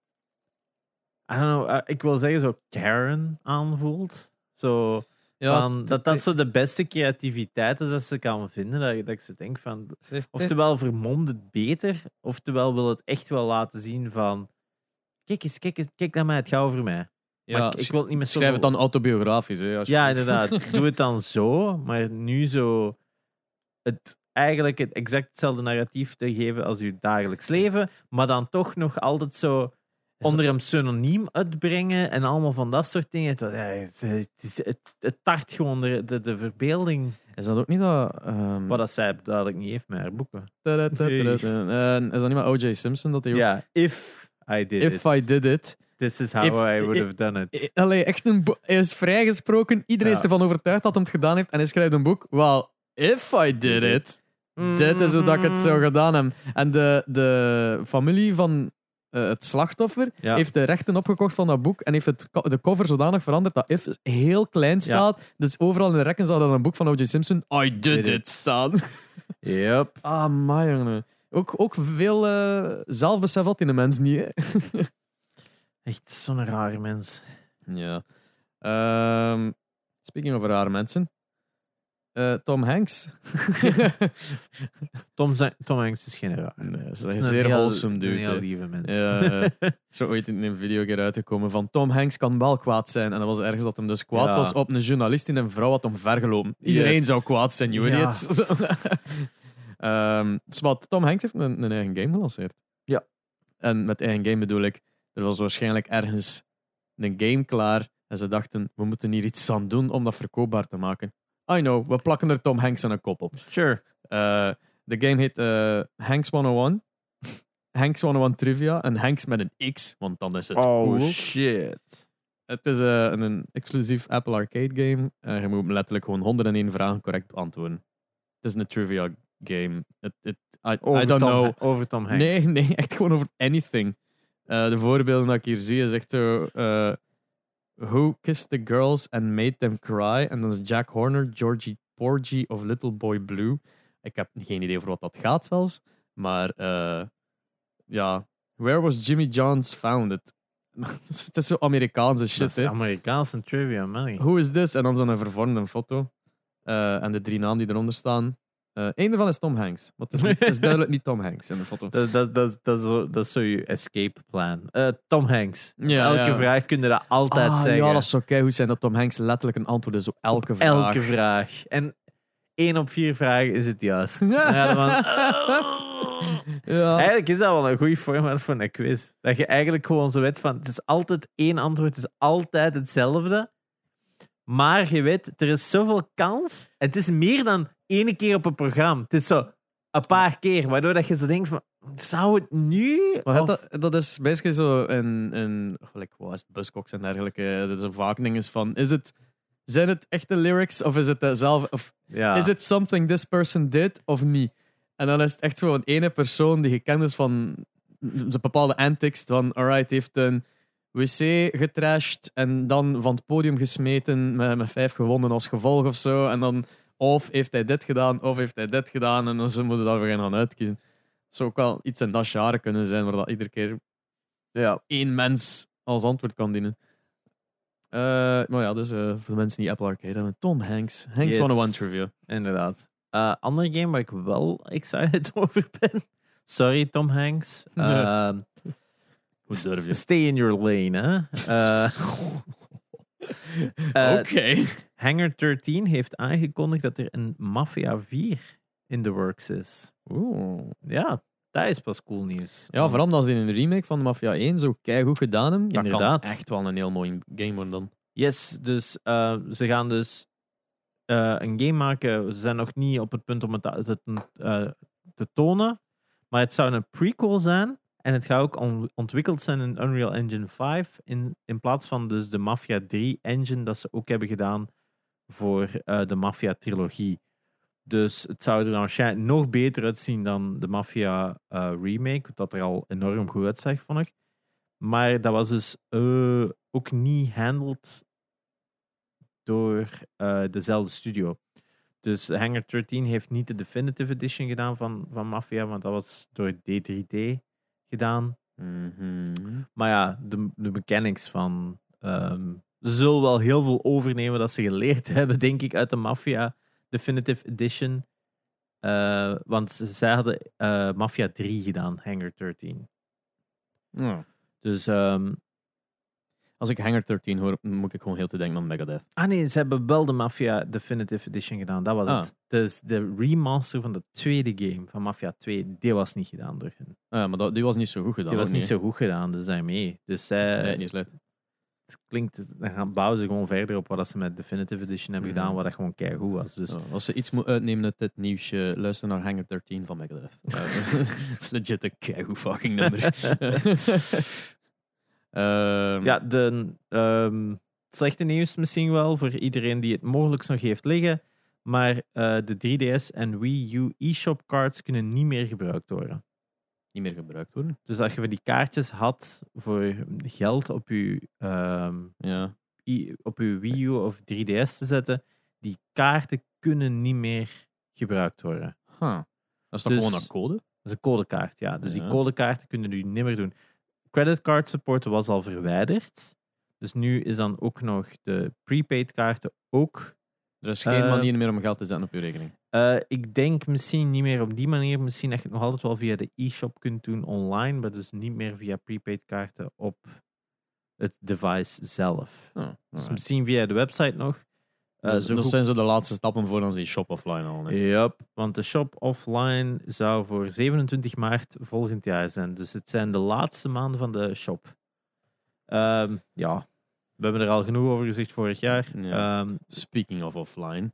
I don't know, eh, ik wil zeggen zo Karen aanvoelt. Zo, ja, van, dat dat zo de beste creativiteit is dat ze kan vinden. Dat, dat ik zo denk van. Oftewel vermomt het beter, oftewel wil het echt wel laten zien van. Kijk eens, kijk, eens, kijk naar mij, het gaat over mij. Ja, maar ik, ik wil niet meer zo. schrijf het dan autobiografisch. Hè, als je- Ja, inderdaad. Doe het dan zo, maar nu zo het eigenlijk het exact hetzelfde narratief te geven als uw dagelijks leven, maar dan toch nog altijd zo onder een synoniem uitbrengen en allemaal van dat soort dingen. Het, het, het, het, het tart gewoon de, de, de verbeelding, Is dat ook niet dat... ehm, wat dat zij duidelijk niet heeft met haar boeken. Eh, is dat niet met O.J. Simpson dat hij ook... Ja, if I did If it, I did it. This is how I would have done it. Eh, Allee, echt een hij is vrijgesproken. Iedereen Ja. is ervan overtuigd dat hij het gedaan heeft. En hij schrijft een boek. Well, if I did it. Dit is hoe dat ik het zou gedaan heb. En de, de familie van eh, het slachtoffer Ja. heeft de rechten opgekocht van dat boek en heeft het, de cover zodanig veranderd dat if heel klein staat. Dus overal in de rekken zou dan een boek van O.J. Simpson, I did, Did it, staan. Yep. Ah, my jongen. Ook, ook veel eh, zelfbesef had in de mens niet. Hè? Echt zo'n rare mens. Ja. Ehm, speaking of rare mensen. Eh, Tom Hanks. Tom, zijn- Tom Hanks is geen raar. Nee, dat is een zeer heel- wholesome dude, Een heel lieve mens. Ja, eh, zo ooit in een video keer uitgekomen van Tom Hanks kan wel kwaad zijn. En dat was ergens dat hem dus kwaad Ja. was op een journalist die een vrouw had omvergelopen. Iedereen Yes. zou kwaad zijn, you Ja. idiots. Ehm, dus wat, Tom Hanks heeft een, een eigen game gelanceerd. Ja. En met eigen game bedoel ik, er was waarschijnlijk ergens een game klaar en ze dachten, we moeten hier iets aan doen om dat verkoopbaar te maken. I know, we plakken er Tom Hanks aan een kop op. Sure. Eh, de game heet eh, Hanks 101. Hanks 101 Trivia. En Hanks met een X, want dan is het Oh cool. shit. Het is eh, een, een exclusief Apple Arcade game. En je moet letterlijk gewoon 101 vragen correct beantwoorden. Het is een trivia game. Het, I, Over I don't Tom, know. Over Tom Hanks. Nee, nee, echt gewoon over anything. Eh, de voorbeelden dat ik hier zie is echt zo... eh, Who kissed the girls and made them cry? En dan is Jack Horner, Georgie Porgy of Little Boy Blue. Ik heb geen idee over wat dat gaat zelfs. Maar eh, ja, where was Jimmy John's founded? het is zo Amerikaanse shit, hè. Amerikaanse trivia, man. Who is this? En dan zo'n vervormde foto. En de drie namen die eronder staan. Eén daarvan is Tom Hanks. Maar het is, niet- het is duidelijk niet Tom Hanks in de foto. Dat, dat, dat, dat, is zo, dat is zo je escape plan. Eh, Tom Hanks. Ja, elke ja. vraag kun je dat altijd Ah, zeggen. Ja, dat zou kei goed zijn dat Tom Hanks letterlijk een antwoord is op elke vraag. Elke vraag. En één op vier vragen is het juist. Ja. Eigenlijk is dat wel een goed format voor een quiz. Dat je eigenlijk gewoon zo weet van, het is altijd één antwoord, het is altijd hetzelfde. Maar je weet, er is zoveel kans. Het is meer dan één keer op een programma. Het is zo een paar keer, waardoor dat je zo denkt van, zou het nu? Maar Of- dat, dat is basically zo een, een gelijk, wat is het, buskoks en dergelijke. Dat is een vaak ding is van, is het zijn het echte lyrics of is het eh, zelf... Of Ja. is it something this person did of niet? En dan is het echt gewoon ene persoon die gekend is van een bepaalde antics. Van, alright, heeft een wc getrashed en dan van het podium gesmeten met, met vijf gewonnen als gevolg of zo. En dan, of heeft hij dit gedaan, of heeft hij dit gedaan. En dan ze moeten daar weer gaan uitkiezen. Het zou ook wel iets in dat jaren kunnen zijn, waar dat iedere keer ja. één mens als antwoord kan dienen. Eh, maar ja, dus eh, voor de mensen die Apple Arcade hebben, Tom Hanks. Hanks Yes. 101 trivia. Inderdaad. Eh andere game waar ik wel excited over ben. Sorry, Tom Hanks. Nee. Hoe durf je? stay in your lane, hè. Eh, eh, Hangar 13 heeft aangekondigd dat er een Mafia 4 in de works is. Oeh. Ja, dat is pas cool nieuws. Ja, vooral omdat ze in een remake van Mafia 1 zo goed gedaan hebben. Dat Inderdaad. kan echt wel een heel mooi game worden dan. Yes, dus eh, ze gaan dus eh, een game maken. Ze zijn nog niet op het punt om het te, te, eh, te tonen. Maar het zou een prequel zijn. En het gaat ook on- ontwikkeld zijn in Unreal Engine 5. In, in plaats van dus de Mafia 3 engine dat ze ook hebben gedaan voor eh, de Mafia trilogie. Dus het zou er waarschijnlijk nog beter uitzien dan de Mafia eh, remake. Dat er al enorm goed uitzag, vond ik. Maar dat was dus eh, ook niet handled door dezelfde studio. Dus Hangar 13 heeft niet de Definitive Edition gedaan van, van Mafia, want dat was door D3D gedaan. Mhm. Maar ja, de, de mechanics van. ehm, zullen wel heel veel overnemen dat ze geleerd hebben, denk ik, uit de Mafia Definitive Edition. Eh, want ze- zij hadden eh, Mafia 3 gedaan, Hangar 13. Ja. Dus ehm, Als ik Hangar 13 hoor, moet ik gewoon heel te denken aan Megadeth. Ah nee, ze hebben wel de Mafia Definitive Edition gedaan. Dat was Ah. het. Dus de remaster van de tweede game van Mafia 2, die was niet gedaan door hen. Ah, maar dat, die was niet zo goed gedaan. Die was niet zo goed gedaan, dus daarmee. Dus zij, Nee, niet slecht. Het klinkt, dan gaan bouwen ze gewoon verder op wat ze met Definitive Edition hebben Mhm. gedaan, wat dat gewoon keigoed was. Dus Ja, als ze iets moet uitnemen uit dit nieuwsje, luister naar Hangar 13 van Megadeth. Dat is legit een keigoed fucking nummer. Ehm, ja, de ehm, slechte nieuws misschien wel voor iedereen die het mogelijk nog heeft liggen. Maar eh, de 3DS en Wii U eShop cards kunnen niet meer gebruikt worden. Niet meer gebruikt worden. Dus als je van die kaartjes had voor geld op je, ehm, Ja. i- op je Wii U of 3DS te zetten, die kaarten kunnen niet meer gebruikt worden. Huh. Dat is toch Dus- gewoon een code? Dat is een codekaart, ja. Dus Ja. die codekaarten kunnen nu niet meer doen. Creditcard support was al verwijderd. Dus nu is dan ook nog de prepaid kaarten ook. Er is geen Eh, manier meer om geld te zetten op je rekening. Eh, ik denk misschien niet meer op die manier. Misschien dat je het nog altijd wel via de e-shop kunt doen online, maar dus niet meer via prepaid kaarten op het device zelf. Oh, Dus misschien via de website nog. Eh, Dus dat zijn zo de laatste stappen voor dan die shop offline al. Yep, want de shop offline zou voor 27 maart volgend jaar zijn. Dus het zijn de laatste maanden van de shop. Ehm, ja, we hebben er al genoeg over gezegd vorig jaar. Ja. Ehm, Speaking of offline.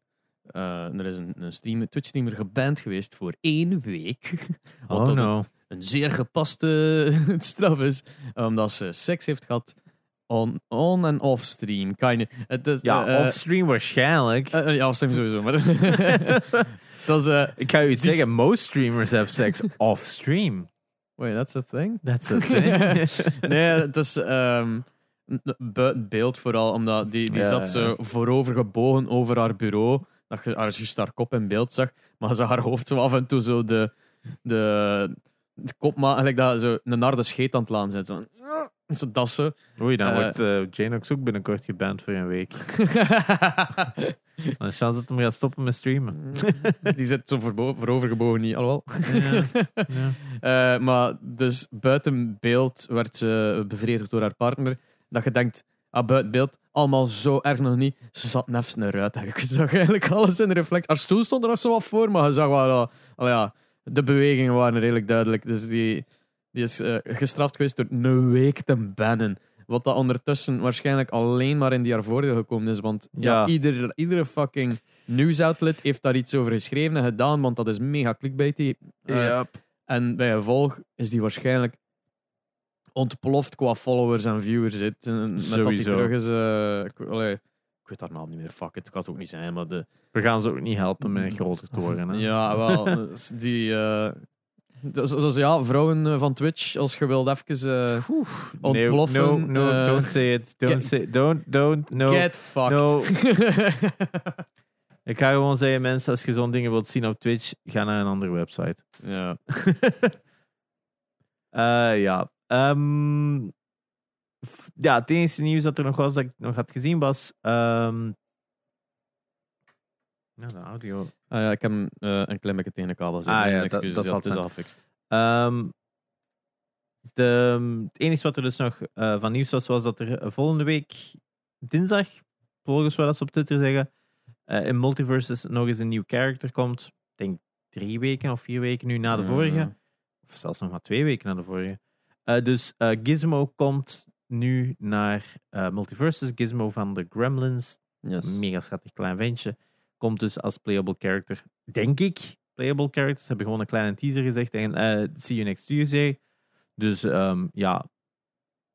Eh, er is een, een streamer, Twitch-streamer geband geweest voor één week. Wat oh no. een zeer gepaste straf is. Omdat ze seks heeft gehad on, on en off stream. Is, Ja, eh, offstream waarschijnlijk. eh, ja, offstream sowieso. Maar dat is... ik ga je zeggen, most streamers have sex offstream. wait, that's a thing? That's a thing. nee, het is ehm, buiten beeld vooral, omdat die, die zat zo voorover gebogen over haar bureau. Dat je haar, kop in beeld zag. Maar zag haar hoofd zo af en toe zo de, de, de kop maar gelijk dat zo een harde scheet aan het laan zit. Zo, zo dat zo. Oei, dan Eh. wordt eh Janox ook binnenkort geband voor een week. Dan kans dat hem gaat stoppen met streamen. die zit zo voorbo- voorover gebogen, niet alhoewel. Ja, ja. Eh, maar dus buiten beeld werd ze bevredigd door haar partner. Dat je denkt, ah, buiten beeld, allemaal zo erg nog niet. Ze zat nefst eruit. eigenlijk. Je zag eigenlijk alles in de reflex. Haar stoel stond er nog zo wat voor, maar je zag wel, al, al ja, de bewegingen waren redelijk duidelijk. Dus die, die is eh, gestraft geweest door een week te bannen. Wat dat ondertussen waarschijnlijk alleen maar in die haar voordeel gekomen is. Want ja, Ja. ieder, iedere fucking nieuwsoutlet heeft daar iets over geschreven en gedaan, want dat is mega clickbaity. Eh, Ja. en bij gevolg is die waarschijnlijk ontploft qua followers en viewers. Zit. Met dat die Sowieso. terug is. eh, ik, allee, ik weet haar naam niet meer. Fuck it, ik kan het ook niet zijn. Maar de, We gaan ze ook niet helpen met groter te worden. Hè? ja, wel. dus die. eh, dus, dus ja, vrouwen eh, van Twitch, als je wilt even eh, ontploffen. No, no, eh, don't say it. Don't get- say Don't, don't, no. Get fucked. No. Ik ga gewoon zeggen, mensen, als je zo'n dingen wilt zien op Twitch, ga naar een andere website. ja. Eh, ja. Ehm, f- ja, het enige nieuws dat er nog was dat ik nog had gezien was. ehm ja, de audio. Ah, ja, ik heb eh, een klein beetje tegen de kabel zitten. Ah, ja, dat- dat is zijn. al gefixt. Ehm, de, het enige wat er dus nog eh, van nieuws was, was dat er volgende week dinsdag, volgens wat ze op Twitter zeggen, eh, in Multiverses nog eens een nieuw character komt. Ik denk drie weken of vier weken nu na de Ja. vorige. Of zelfs nog maar twee weken na de vorige. Eh, dus eh, Gizmo komt nu naar eh, Multiverses. Gizmo van de Gremlins. Yes. Mega schattig klein ventje. Komt dus als playable character. Denk ik. Playable characters. Hebben gewoon een kleine teaser gezegd. En see you next Tuesday. Dus ehm, ja.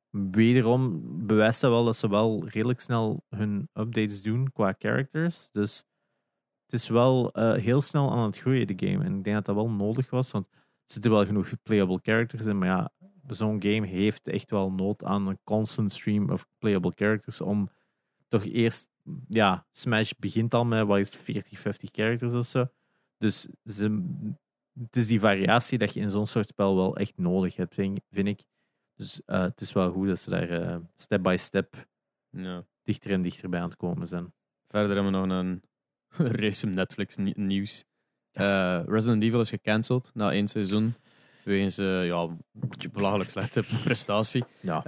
Wederom bewijst dat wel dat ze wel redelijk snel hun updates doen qua characters. Dus het is wel heel snel aan het groeien, de game. En ik denk dat dat wel nodig was. Want er zitten wel genoeg playable characters in. Maar ja, zo'n game heeft echt wel nood aan een constant stream of playable characters. Om toch eerst ja, Smash begint al met wat is het, 40, 50 characters of zo. Dus ze, het is die variatie dat je in zo'n soort spel wel echt nodig hebt, vind, vind ik. Dus eh, het is wel goed dat ze daar eh, step by step Ja. dichter en dichter bij aan het komen zijn. Verder hebben we nog een race Netflix ni- nieuws. Eh, Resident Evil is gecanceld na één seizoen. Wegens eh, ja, een beetje belachelijk slechte prestatie. Ja.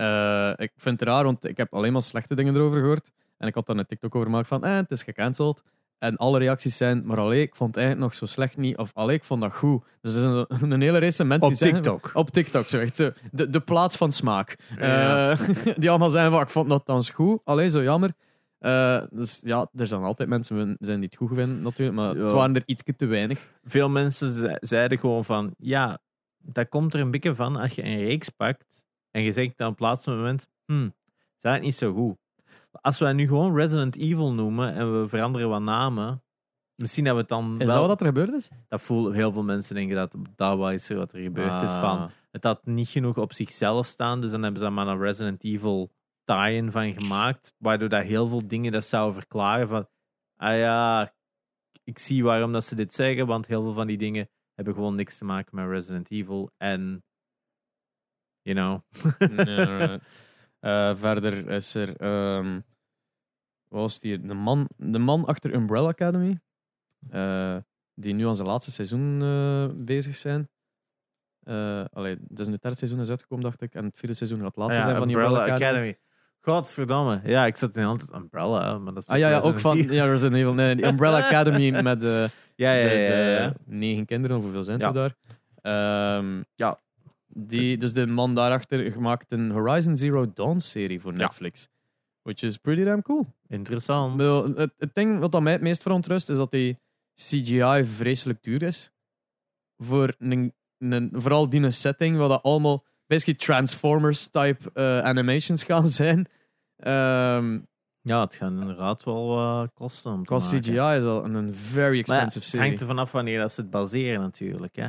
Eh, ik vind het raar, want ik heb alleen maar slechte dingen erover gehoord. En ik had daar een TikTok over gemaakt van, eh, het is gecanceld. En alle reacties zijn, maar allee, ik vond het eigenlijk nog zo slecht niet. Of allee, ik vond dat goed. Dus er is een, een hele race mensen die zeggen... Op TikTok, zo echt zo. De, de plaats van smaak. Ja. Eh, die allemaal zijn van, ik vond dat dan goed. Allee, zo jammer. Eh, dus ja, er zijn altijd mensen die zijn die het goed vinden, natuurlijk. Maar Ja. het waren er iets te weinig. Veel mensen ze- zeiden gewoon van, ja, dat komt er een beetje van als je een reeks pakt en je zegt dan op het laatste moment, hm, is dat niet zo goed. Als we nu gewoon Resident Evil noemen en we veranderen wat namen, misschien dat we het dan Is wel... dat wat er gebeurd is? dat voelen heel veel mensen denken dat dat wat is er wat er gebeurd is Ah. van. Het had niet genoeg op zichzelf staan, dus dan hebben ze maar een Resident Evil tie-in van gemaakt, waardoor dat heel veel dingen dat zouden verklaren van, ah ja, ik zie waarom dat ze dit zeggen, want heel veel van die dingen hebben gewoon niks te maken met Resident Evil en, you know, right. Eh, verder is er... ehm, wat was die? De man, de man achter Umbrella Academy. eh, die nu aan zijn laatste seizoen eh, bezig zijn. Allee, dus nu het derde seizoen is uitgekomen, dacht ik. En het vierde seizoen gaat het laatste Ah ja, zijn van die Umbrella Umbrella Academy. Academy. Godverdamme. Ja, ik zat in altijd Umbrella, maar dat is Ah ja, ja ook van ja, Resident Evil. Nee, die Umbrella Academy met de, Ja, ja, ja, ja, negen kinderen, of hoeveel zijn Ja. er daar? Ehm, Ja. Die, dus de man daarachter gemaakt een Horizon Zero Dawn serie voor Ja. Netflix. Which is pretty damn cool. Interessant. Bedoel, Het, het ding wat dat mij het meest verontrust is dat die CGI vreselijk duur is. Voor een, een, vooral die een setting waar dat allemaal basically Transformers-type eh, animations gaan zijn. Ehm Ja, het gaat inderdaad wel wat kosten om te qua maken. CGI is al een, een very expensive Maar ja, het serie. hangt er vanaf wanneer dat ze het baseren natuurlijk. Hè.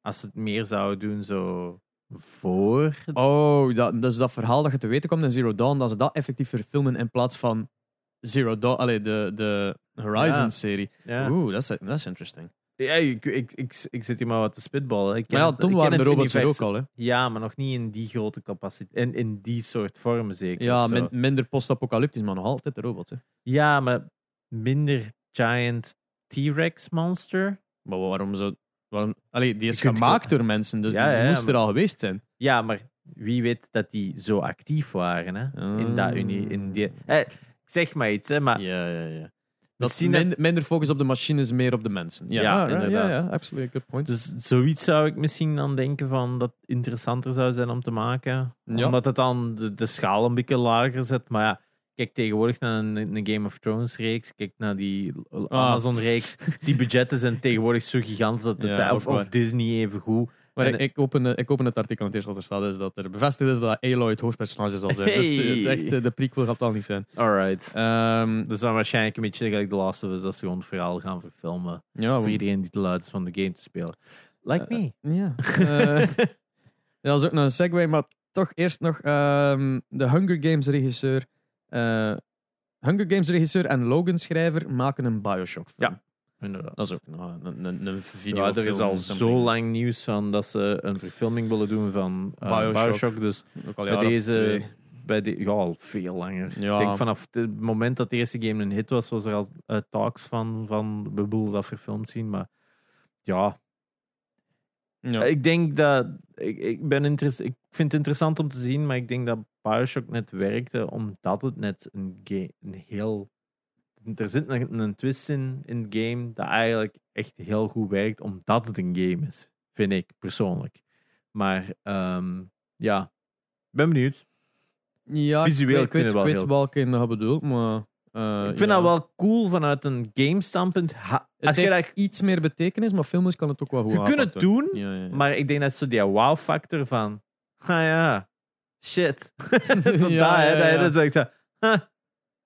Als ze het meer zouden doen zo voor... Oh, dat, dus dat verhaal dat je te weten komt in Zero Dawn, dat ze dat effectief verfilmen in plaats van Zero Dawn, allee, de, de Horizon-serie. Ja, Oeh, dat is that's interesting. Ja ik, ik, ik, ik zit hier maar wat te spitballen. Ik ken Maar ja, toen ik ken waren de robots er ook al, hè. Ja, maar nog niet in die grote capaciteit. In, in die soort vormen zeker. Ja, min- minder post-apocalyptisch, maar nog altijd de robots, hè. ja, maar minder giant T-Rex monster. Maar waarom zo... Waarom, allee, die is Je gemaakt door mensen, dus Ja, die ja, moest er al geweest zijn. Ja, maar wie weet dat die zo actief waren hè? in dat uni, in die. Eh, zeg maar iets, hè? Maar Ja, ja, ja. Dat minder, minder focus op de machines, meer op de mensen. Ja, Ja, ja, ja, inderdaad. ja, absoluut. Good point. Dus zoiets zou ik misschien dan denken van dat interessanter zou zijn om te maken. Ja. Omdat het dan de, de schaal een beetje lager zet. Maar ja, kijk tegenwoordig naar een, een Game of Thrones reeks. Kijk naar die Ah. Amazon reeks. Die budgetten zijn tegenwoordig zo gigantisch dat het, of Disney even goed. Maar En- ik, open, ik open het artikel en het eerste wat er staat is dat er bevestigd is dat Aloy het hoofdpersonage zal zijn. Dus Hey. het, het echt, eh, de prequel gaat al niet zijn. Alright. Ehm, dus dan waarschijnlijk een beetje gelijk The Last of Us, dat ze gewoon het verhaal gaan verfilmen. ja, voor iedereen die te luid is van de game te spelen. Like Eh, me. Ja. Eh, ja, dat is ook nog een segue, maar toch eerst nog ehm, de Hunger Games regisseur. eh, Hunger Games regisseur en Logan schrijver maken een Bioshock film. Ja. Inderdaad. Dat is ook nog een, een, een video. Ja, er is al zo lang nieuws van dat ze een verfilming willen doen van eh, Bioshock. Bioshock. Dus Ook al bij deze, bij de, ja, al veel langer. Ja. Ik denk vanaf het moment dat de eerste game een hit was, was er al eh, talks van, van we willen dat verfilmd zien. Maar ja, Ja. ik denk dat, ik, ik, ben interess- ik vind het interessant om te zien, maar ik denk dat Bioshock net werkte omdat het net een, game, een heel er zit een, een twist in, in het game dat eigenlijk echt heel goed werkt, omdat het een game is. Vind ik persoonlijk. Maar ehm, ja, ik ben benieuwd. Ja, Visueel ik weet, ik wel weet, heel- welke je dat bedoelt, maar... eh, ik vind ja. dat wel cool vanuit een game-standpunt. Ha- Het Als je, heeft dat, iets meer betekenis, maar filmisch kan het ook wel goed je kunt het doen. Ja, ja, maar ik denk dat zo die wow-factor van, ah ja, shit. zo dat, hè, dat je ja. dan zegt, zo, huh,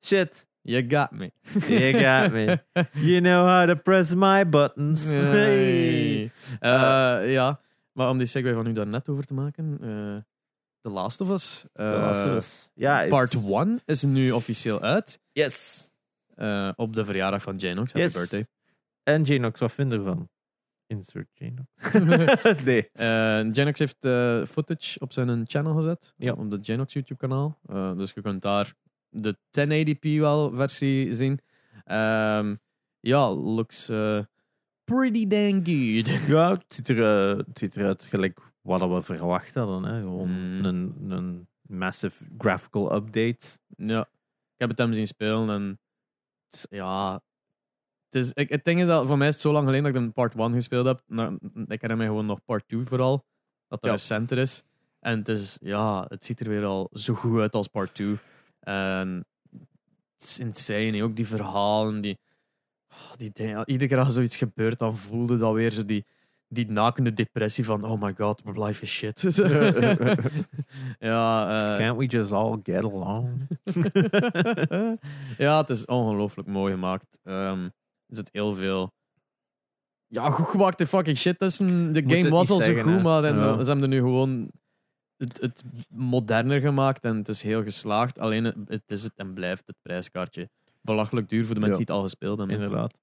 shit, You got me. you got me. You know how to press my buttons. Hey. Eh, ja, maar om die segue van u daar net over te maken. eh The Last of Us. eh, Dat was dus- ja, is- Part 1 is nu officieel uit. Yes. eh, op de verjaardag van Janox. Happy Yes. birthday. En Janox, wat vind je ervan? Insert Janox. nee. Eh Janox heeft eh, footage op zijn channel gezet. Ja. Op de Janox YouTube kanaal. Eh, dus je kunt daar de 1080p wel versie zien. Ehm, ja, looks eh, pretty dang good. Ja, het ziet, er, eh, het ziet eruit gelijk wat we verwacht hadden. Hè. Gewoon Mm. een, een massive graphical update. Ja, ik heb het hem zien spelen en het ja, het is, ik, het ding is dat voor mij is het zo lang geleden dat ik een part 1 gespeeld heb. Nou, ik herinner me gewoon nog part 2 vooral, dat dat Ja. recenter is. En het is, ja, het ziet er weer al zo goed uit als part 2. En het is insane, ook die verhalen, die, oh, die dingen. Iedere keer als zoiets gebeurt, dan voelde dat weer zo die, die nakende depressie van, oh my god, my life is shit. ja, eh, Can't we just all get along? ja, het is ongelooflijk mooi gemaakt. Ehm, er zit heel veel. Ja, goed gemaakte fucking shit tussen. De game was al zo goed, maar Ja. ze hebben er nu gewoon het, het moderner gemaakt en het is heel geslaagd. Alleen het, het is het en blijft het prijskaartje. Belachelijk duur voor de mensen die het al gespeeld hebben. Inderdaad.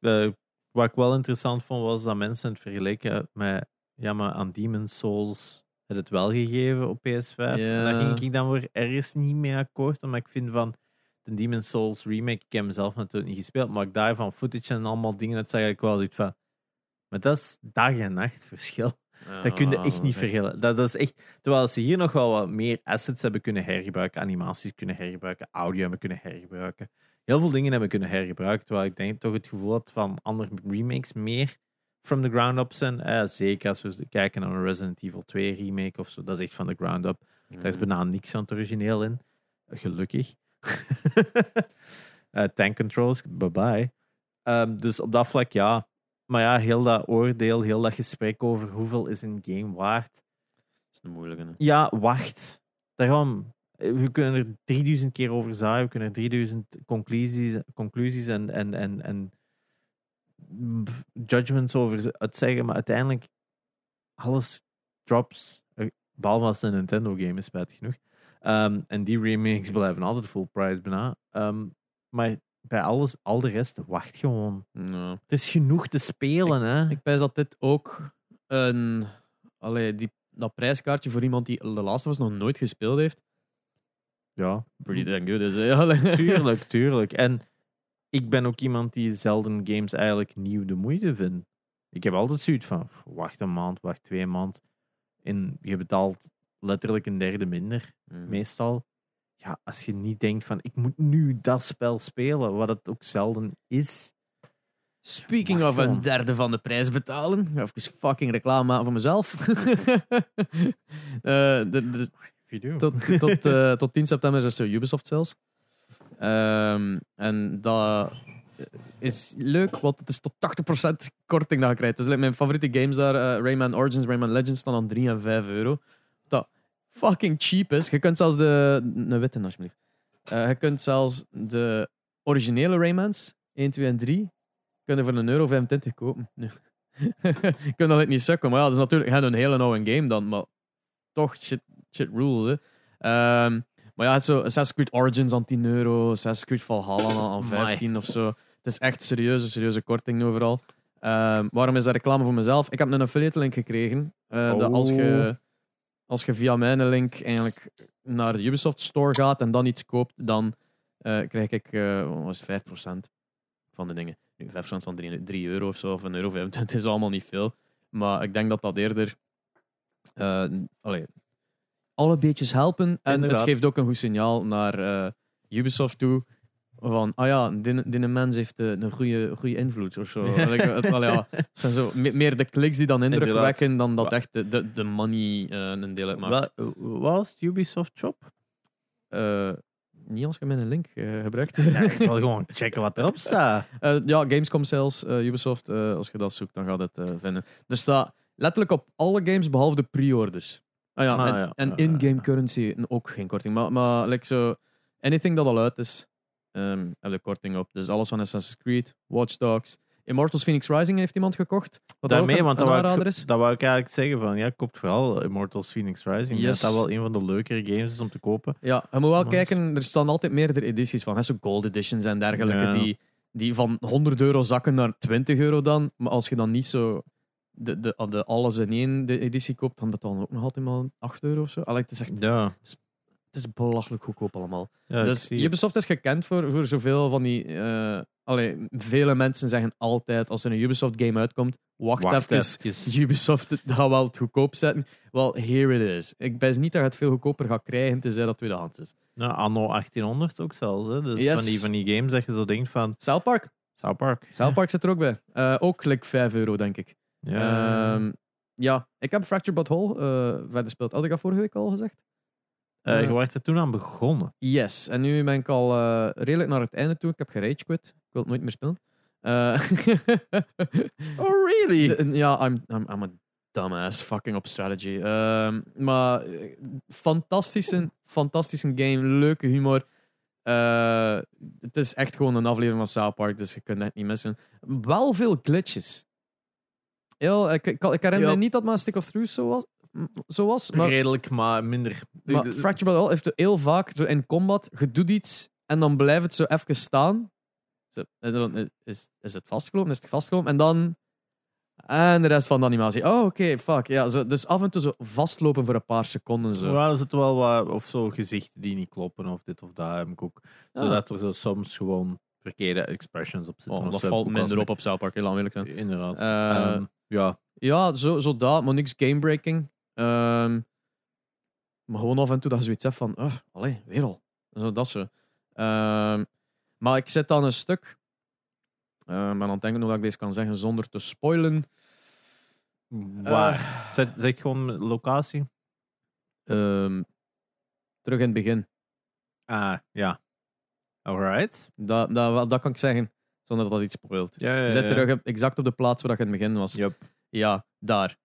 Eh, wat ik wel interessant vond, was dat mensen het vergeleken met ja, maar aan Demon's Souls het het wel gegeven op PS5. En daar ging ik dan weer ergens niet mee akkoord, omdat ik vind van de Demon's Souls remake, ik heb hem zelf natuurlijk niet gespeeld, maar ik daarvan footage en allemaal dingen, dat zeg ik wel zoiets van, maar dat is dag en nacht verschil. Dat kun je Ja, echt niet vergelijken. Dat, dat is echt, terwijl ze hier nog wel wat meer assets hebben kunnen hergebruiken, animaties kunnen hergebruiken, audio hebben kunnen hergebruiken. Heel veel dingen hebben kunnen hergebruiken, terwijl ik denk toch het gevoel had van andere remakes meer from the ground up zijn. Eh, zeker als we kijken naar een Resident Evil 2 remake of zo, dat is echt van the ground up. Daar is bijna niks aan het origineel in. Gelukkig. Eh, tank controls, bye bye. Ehm, dus op dat vlak ja. Maar ja, heel dat oordeel, heel dat gesprek over hoeveel is een game waard. Dat is een moeilijke. hè. Ja, wacht. Daarom. We kunnen er 3000 keer over zaaien. We kunnen er 3000 conclusies, conclusies en, en, en, en judgments over uitzeggen. Maar uiteindelijk, alles drops. eh, Behalve als het een Nintendo-game is, spijtig genoeg. Ehm, en die remakes blijven altijd full price bijna. Ehm, maar bij alles, al de rest, wacht gewoon. Er is genoeg te spelen, hè? Ik pijs dat dit ook een. Allee, die, dat prijskaartje voor iemand die Last of Us nog nooit gespeeld heeft. ja, Pretty damn good is. hè. Tuurlijk, tuurlijk. En ik ben ook iemand die zelden games eigenlijk nieuw de moeite vindt. Ik heb altijd zoiets van, wacht een maand, wacht twee maanden. En je betaalt letterlijk een derde minder, Mhm. meestal. Ja, als je niet denkt van, ik moet nu dat spel spelen, wat het ook zelden is. Speaking Wacht of een derde van de prijs betalen. Even fucking reclame maken voor mezelf. Eh, de- de- tot, tot, eh, tot 10 september is er Ubisoft zelfs. Ehm, en dat is leuk, want het is tot 80% korting dat je krijgt. Dus like, mijn favoriete games daar, eh, Rayman Origins, Rayman Legends, staan aan 3 en 5 euro. Fucking cheap is. Je kunt zelfs de... Een witte, alsjeblieft. Eh, je kunt zelfs de originele Raymans, 1, 2 en 3, kunnen voor een euro 25 kopen. Nu. kunt dat niet sukken, maar ja, dat is natuurlijk een hele oude game dan, maar toch, shit, shit rules, hè. Ehm, maar ja, het zo Assassin's Creed Origins aan 10 euro, Assassin's Creed Valhalla aan- aan Amai. 15 of zo. Het is echt serieuze, serieuze korting overal. Ehm, waarom is dat reclame voor mezelf? Ik heb een affiliate link gekregen. eh, dat als, je, als je via mijn link eigenlijk naar de Ubisoft Store gaat en dan iets koopt, dan eh, krijg ik wat was het, 5% van de dingen. Nu, 5% van 3, 3 euro of zo, of een euro 25 is allemaal niet veel. Maar ik denk dat dat eerder allee, alle beetjes helpen. En Inderdaad. het geeft ook een goed signaal naar Ubisoft toe. Van, ah ja, die, mens heeft eh, een goede, goede invloed of zo. Ja, het zijn zo me- meer de kliks die dan indruk wekken dan dat echt de, de, de money eh, een deel uitmaakt. Wat was Ubisoft Shop? Eh, niet als je mijn link eh, gebruikt. Ja, ik wil gewoon checken wat erop staat. Ja, Gamescom sales, Ubisoft. als je dat zoekt, dan gaat het vinden. Er staat letterlijk op alle games behalve de pre-orders. Ah ja, Ah, en, ja. en in-game currency ook geen korting. Maar, maar like zo, anything dat al uit is, ehm heb je korting op. Dus alles van Assassin's Creed, Watch Dogs. Immortals Phoenix Rising heeft iemand gekocht. Wat Daarmee, een, want dat wou, ik, is. dat wou ik eigenlijk zeggen van, ja, koopt vooral Immortals Phoenix Rising. Yes. Dat dat wel een van de leukere games is om te kopen. Ja, je moet wel Maar- kijken, er staan altijd meerdere edities van. Hè, zo gold editions en dergelijke, Ja. die, die van 100 euro zakken naar 20 euro dan. Maar als je dan niet zo de, de, de alles in één de editie koopt, dan betaal je ook nog altijd maar 8 euro of zo. Allee, het is echt Ja, het is belachelijk goedkoop allemaal. ja dus het. Ubisoft is gekend voor, voor zoveel van die... allee, vele mensen zeggen altijd, als er een Ubisoft game uitkomt, wacht, Wacht even. Ubisoft het gaat wel het goedkoop zetten. Wel, here it is. Ik ben niet dat je het veel goedkoper gaat krijgen, tenzij dat tweedehands is. Ja, anno 1800 ook zelfs. Hè. Dus Yes. van, die, van die games dat je zo denkt van South Park. South Park. South Park zit er ook bij. Eh, ook like 5 euro, denk ik. Ja. Ehm, ja, ik heb Fractured But Whole eh, verder speeld. Had ik dat vorige week al gezegd? Eh, je was er toen aan begonnen. Yes. En nu ben ik al eh, redelijk naar het einde toe. Ik heb gerage quit. Ik wil het nooit meer spelen. Eh, Oh, really? de- ja, I'm, I'm, I'm a dumbass fucking op strategy. Ehm, maar fantastische, fantastische game. Leuke humor. Eh, het is echt gewoon een aflevering van South Park, dus je kunt het niet missen. Wel veel glitches. Ja, ik, ik, ik herinner me niet dat mijn Stick of Truth zo was. M- Zo was maar, Redelijk, maar minder. maar Fracture All heeft heel vaak zo in combat, je doet iets en dan blijft het zo even staan. Zo, is, is het vastgelopen, is het vastgelopen en dan... En de rest van de animatie. Oh, oké, fuck. Ja, zo, dus af en toe zo vastlopen voor een paar seconden. Zo. Ja, er zitten wel wat, of zo gezichten die niet kloppen, of dit of dat heb ik ook. Ja. Zodat er zo soms gewoon verkeerde expressions op zitten. Oh, of dat valt minder op op South Park, heel lang eerlijk zijn. Inderdaad. Eh, Ehm, ja, Ja, zo, zo dat, maar niks gamebreaking. Ehm maar gewoon af en toe dat je zoiets hebt van, uh, allee, weer al. Zo, dat zo. Ehm, maar ik zit aan een stuk. Uh, ben aan het denken hoe dat ik deze kan zeggen zonder te spoilen. waar? Eh, Zeg, gewoon locatie. ehm, terug in het begin. Ah, ja. Alright. Dat, dat, dat kan ik zeggen, zonder dat dat iets spoilt. Ja, ja, Je zit terug exact op de plaats waar dat je in het begin was. Yup. Ja, daar.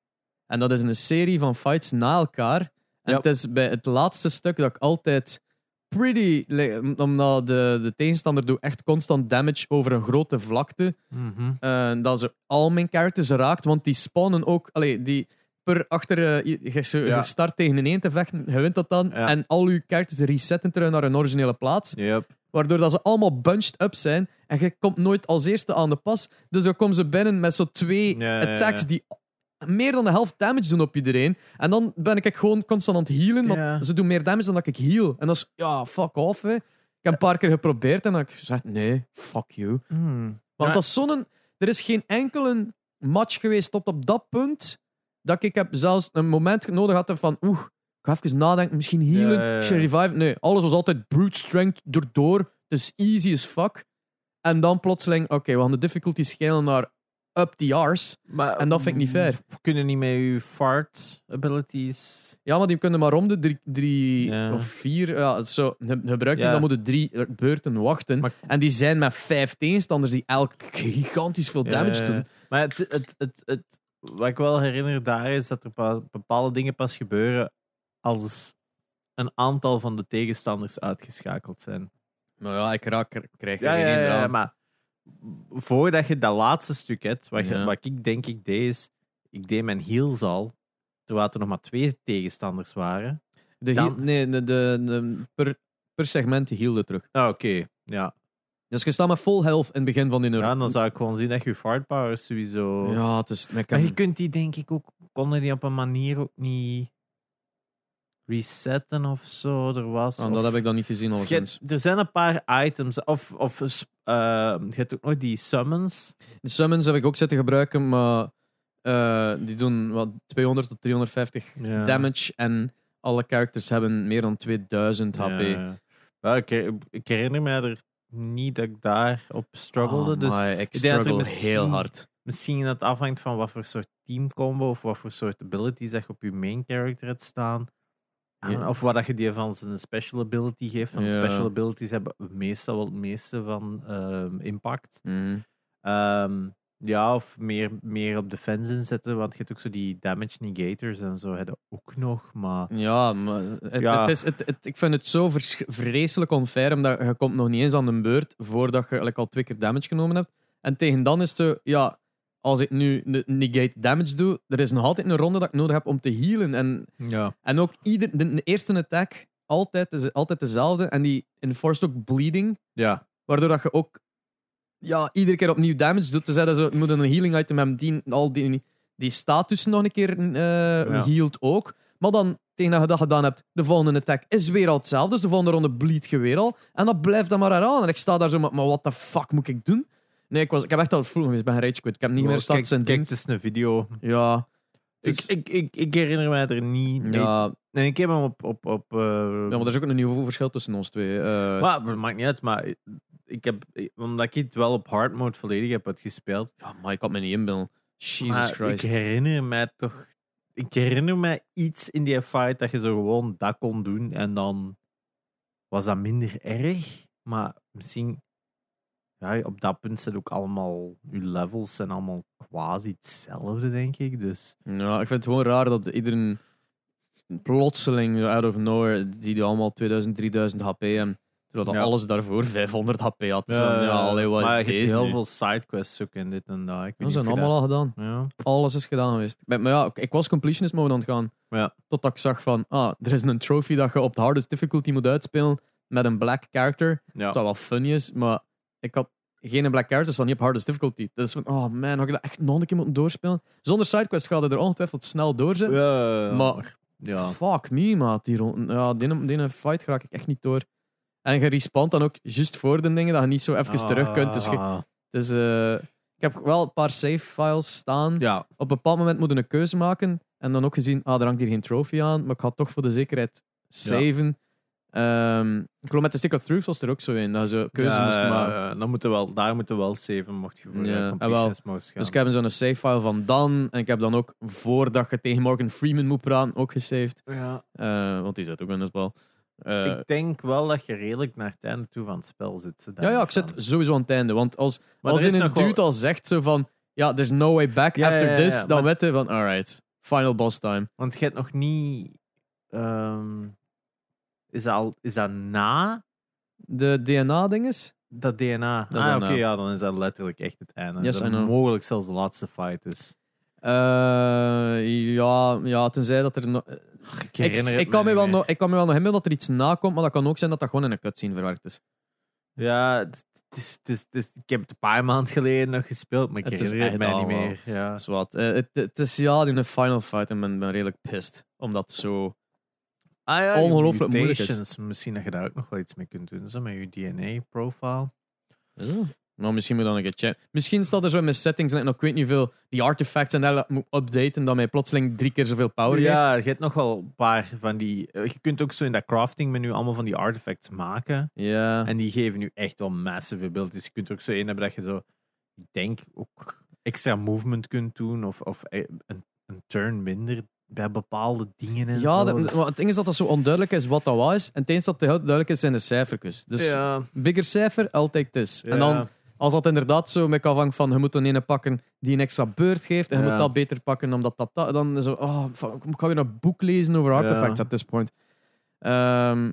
En dat is een serie van fights na elkaar. En het is bij het laatste stuk dat ik altijd pretty... like, Omdat de, de tegenstander doet echt constant damage over een grote vlakte. Mhm. En dat ze al mijn characters raakt, want die spawnen ook... Allee, die per achter... eh, je, Ja. start tegen een één te vechten, je wint dat dan. Ja. En al je characters resetten terug naar hun originele plaats. Yup. Waardoor dat ze allemaal bunched up zijn. En je komt nooit als eerste aan de pas. Dus dan komen ze binnen met zo twee ja. attacks die meer dan de helft damage doen op iedereen. En dan ben ik gewoon constant aan het healen. Want Ja. ze doen meer damage dan dat ik heal. En dat is, ja, fuck off. Hè. Ik heb een paar keer geprobeerd en dan heb ik gezegd, nee, fuck you. Hmm. Want Ja. dat is zo'n... Er is geen enkele match geweest tot op dat punt dat ik heb zelfs een moment nodig had van oeh, ik ga even nadenken, misschien healen, Ja, ja, ja. misschien revive. Nee, alles was altijd brute strength erdoor. Het is easy as fuck. En dan plotseling, oké, we gaan de difficulty scalen naar up the arse. Maar, En dat vind ik niet fair. We kunnen niet met je fart abilities. Ja, maar die kunnen maar om de drie, drie Ja. of vier ja, zo, ge- gebruikt. Ja. Dan moeten drie beurten wachten. Maar- En die zijn met vijf tegenstanders die elk gigantisch veel damage Ja, doen. Maar het, het, het, het, wat ik wel herinner daar is dat er pa- bepaalde dingen pas gebeuren als een aantal van de tegenstanders uitgeschakeld zijn. Nou ja, ik raak, er- krijg er Ja, geen ja, maar voordat je dat laatste stuk hebt, wat, je, Ja. wat ik denk ik deed, is, ik deed mijn heals al, terwijl er nog maar twee tegenstanders waren. De Dan- nee, de, de, de- per, per segment hielde terug. Ah, oké. Ja. Dus je staat met full health in het begin van die ja, dan zou ik gewoon zien dat je fart power sowieso... Ja, het is... Maar je kunt die denk ik ook, konden die op een manier ook niet resetten of zo. Er was. Ah, of- dat heb ik dan niet gezien, of je er zijn een paar items. Of, of eh, je hebt ook nog die summons. De summons heb ik ook zitten gebruiken, maar eh, die doen wat 200 tot 350 Ja. damage en alle characters hebben meer dan 2000 HP. Ja. Ja, ik, ik herinner me er niet dat ik daar op struggelde. Oh, dus my, ik struggle heel hard. misschien dat het afhangt van wat voor soort teamcombo of wat voor soort abilities dat je op je main character hebt staan. Ja. Of wat dat je die van zijn special ability geeft. Want Ja. special abilities hebben meestal wel het meeste van ehm, impact. Ehm, ja, of meer, meer op defense inzetten, want je hebt ook zo die damage negators en zo hebben ook nog. Maar Ja, maar het, Ja. Het is, het, het- ik vind het zo vreselijk onfair, omdat je komt nog niet eens aan de beurt voordat je eigenlijk al twee keer damage genomen hebt. En tegen dan is het ja, als ik nu de negate damage doe, er is nog altijd een ronde dat ik nodig heb om te healen. En, ja, en ook ieder, de, de eerste attack, altijd, is altijd dezelfde. En die enforced ook bleeding, ja, waardoor dat je ook ja, iedere keer opnieuw damage doet. Dus dat zo, het moet een healing item hebben die al die, die status nog een keer eh healt ook. Maar dan, tegen dat je dat gedaan hebt, de volgende attack is weer al hetzelfde. Dus de volgende ronde bleed je weer al. En dat blijft dan maar eraan. En ik sta daar zo met, maar what the fuck moet ik doen? Nee, ik, was, ik heb echt al vroeg geweest, ik ben rage quit. Ik heb niet meer kijk, stats en kijk, het is een video. Ja. Ik, Dus- ik, ik, ik herinner mij er niet ja, Nee, ik heb hem op. op, op eh, ja, maar er is ook een niveauverschil tussen ons twee. eh. maar het maakt niet uit, maar ik heb, omdat ik het wel op hard mode volledig heb uitgespeeld. ja, maar ik had me niet inbeelden. Jesus maar Christ. ik herinner mij toch. Ik herinner mij iets in die fight dat je zo gewoon dat kon doen en dan was dat minder erg. Maar misschien. Ja, op dat punt zijn ook allemaal. Uw levels zijn allemaal quasi hetzelfde, denk ik. Dus. Ja, ik vind het gewoon raar dat iedereen plotseling out of nowhere die die allemaal 2000, 3000 HP en terwijl dat Ja. alles daarvoor 500 HP had. Zo, ja, allee, wat maar is je hebt deze heel nu? veel sidequests ook in dit en dat. Ik weet Dat zijn allemaal al gedaan. dat- Ja. Alles is gedaan geweest. Maar, ja, ik- was completionist mode aan het gaan. Ja. Totdat ik zag van, ah, er is een trophy dat je op de hardest difficulty moet uitspelen met een black character. Ja. Wat wel funny is, maar ik had geen black character, dus dan niet op hardest difficulty. Dus oh man, had ik dat echt nog een keer moeten doorspelen? Zonder sidequest gaat het er ongetwijfeld snel doorzetten. Ja, Maar- ja. Fuck me, maat. Die, ja, die, die fight raak ik echt niet door. En je respawnt dan ook juist voor de dingen dat je niet zo even terug kunt. Dus, je- Ah. dus eh, ik heb wel een paar save files staan. Ja, Op een bepaald moment moet je een keuze maken. En dan ook gezien, ah, er hangt hier geen trophy aan. Maar ik ga toch voor de zekerheid saven. Ehm, ik geloof met de Stick of Truth was er ook zo in. Dat zo keuze ja, moest ja, maken. ja, dan moeten wel, daar moeten we wel saven, mocht je voor Ja, de moest gaan. Dus ik heb zo'n save file van dan. En ik heb dan ook, voordat je tegen Morgan Freeman moet praten, ook gesaved. ja. Eh, want die zit ook in het spel. Eh, ik denk wel dat je redelijk naar het einde toe van het spel zit. ze Ja, ja, ik zit sowieso aan het einde. Want als, Maar als in een wel- dude al zegt zo van... Ja, there's no way back Ja, after this. Dan maar- weten van, alright. Final boss time. Want je hebt nog niet... ehm, is, dat al, is dat na De DNA-dinges? dat DNA? Dat is ah, oké, ja, dan is dat letterlijk echt het einde. Yes, dat I know. mogelijk zelfs de laatste fight is. Eh, ja, ja, tenzij dat er nog... Ik, Ik, herinner het ik, kan me niet wel meer. nog, ik kan me wel nog inbeelden dat er iets nakomt, maar dat kan ook zijn dat dat gewoon in een cutscene verwerkt is. Ja, het het is, het is, het is- ik heb het een paar maanden geleden nog gespeeld, maar ik Het is herinner het echt mij niet meer. Ja. Dat is wat. Eh, het, het is ja, in een final fight en ben, ben redelijk pissed. Omdat zo... Ah ja, Ongelooflijk moeilijk is. mutations. Misschien dat je daar ook nog wel iets mee kunt doen. Zo met je DNA-profile. Nou, misschien moet ik dan een keer checken. Misschien staat er zo in mijn settings en ik nog ik weet niet veel die artifacts en dat moet updaten dat mij plotseling drie keer zoveel power geeft. Ja, je hebt nog wel een paar van die. eh, Je kunt ook zo in dat crafting menu allemaal van die artifacts maken. Ja. En die geven nu echt wel massive abilities. Je kunt er ook zo één hebben dat je zo. Ik denk ook extra movement kunt doen of, of eh, een, een turn minder bij bepaalde dingen en Ja, zo. dat- Dus- maar het ding is dat dat zo onduidelijk is wat dat was. En het enige dat heel duidelijk is, zijn de cijfertjes. Dus ja, bigger cijfer, altijd this. En dan, als dat inderdaad zo met afhangt van, je moet een ene pakken die een extra beurt geeft, en je Ja. moet dat beter pakken omdat dat, dat dan is zo, oh, fuck, ik ga weer een boek lezen over artifacts Ja. at this point. Ehm,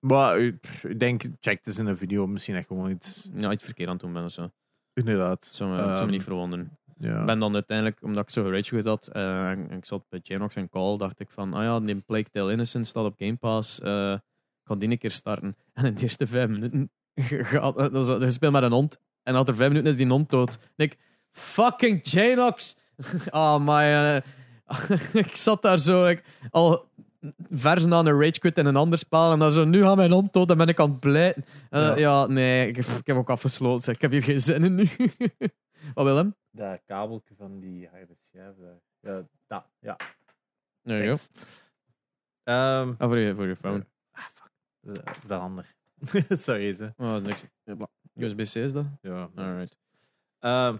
Maar pff, ik denk, check het eens in een video. Misschien echt gewoon iets. ja, iets verkeerd aan het doen ben of zo. Inderdaad. Me, zou me Ehm, niet verwonderen. Ja. Ik ben dan uiteindelijk, omdat ik zo gerage had, eh, en ik zat bij Janox en Call, dacht ik van, ah ja, die Plague Tale Innocence staat op Game Pass, eh, ik ga die een keer starten. En in de eerste vijf minuten, je speelt met een hond, en achter vijf minuten is die hond dood. En ik, fucking Janox! oh my, eh, ik zat daar zo, ik, al versen aan een rage quit in een ander spel, en dan zo, nu gaat mijn hond dood, dan ben ik aan het blijten. Eh, Ja. ja. nee, ik, ik heb ook afgesloten, ik heb hier geen zin in nu. Wat wil hem? Dat kabeltje van die harde schijf. daar. Ja, dat. Ja. There you go. Ehm, Ah, voor je, voor je phone. ah, fuck. Eh, Dat ander. Sorry, ze. Oh, dat niks. USB-C is dat? Ja. Alright. Ehm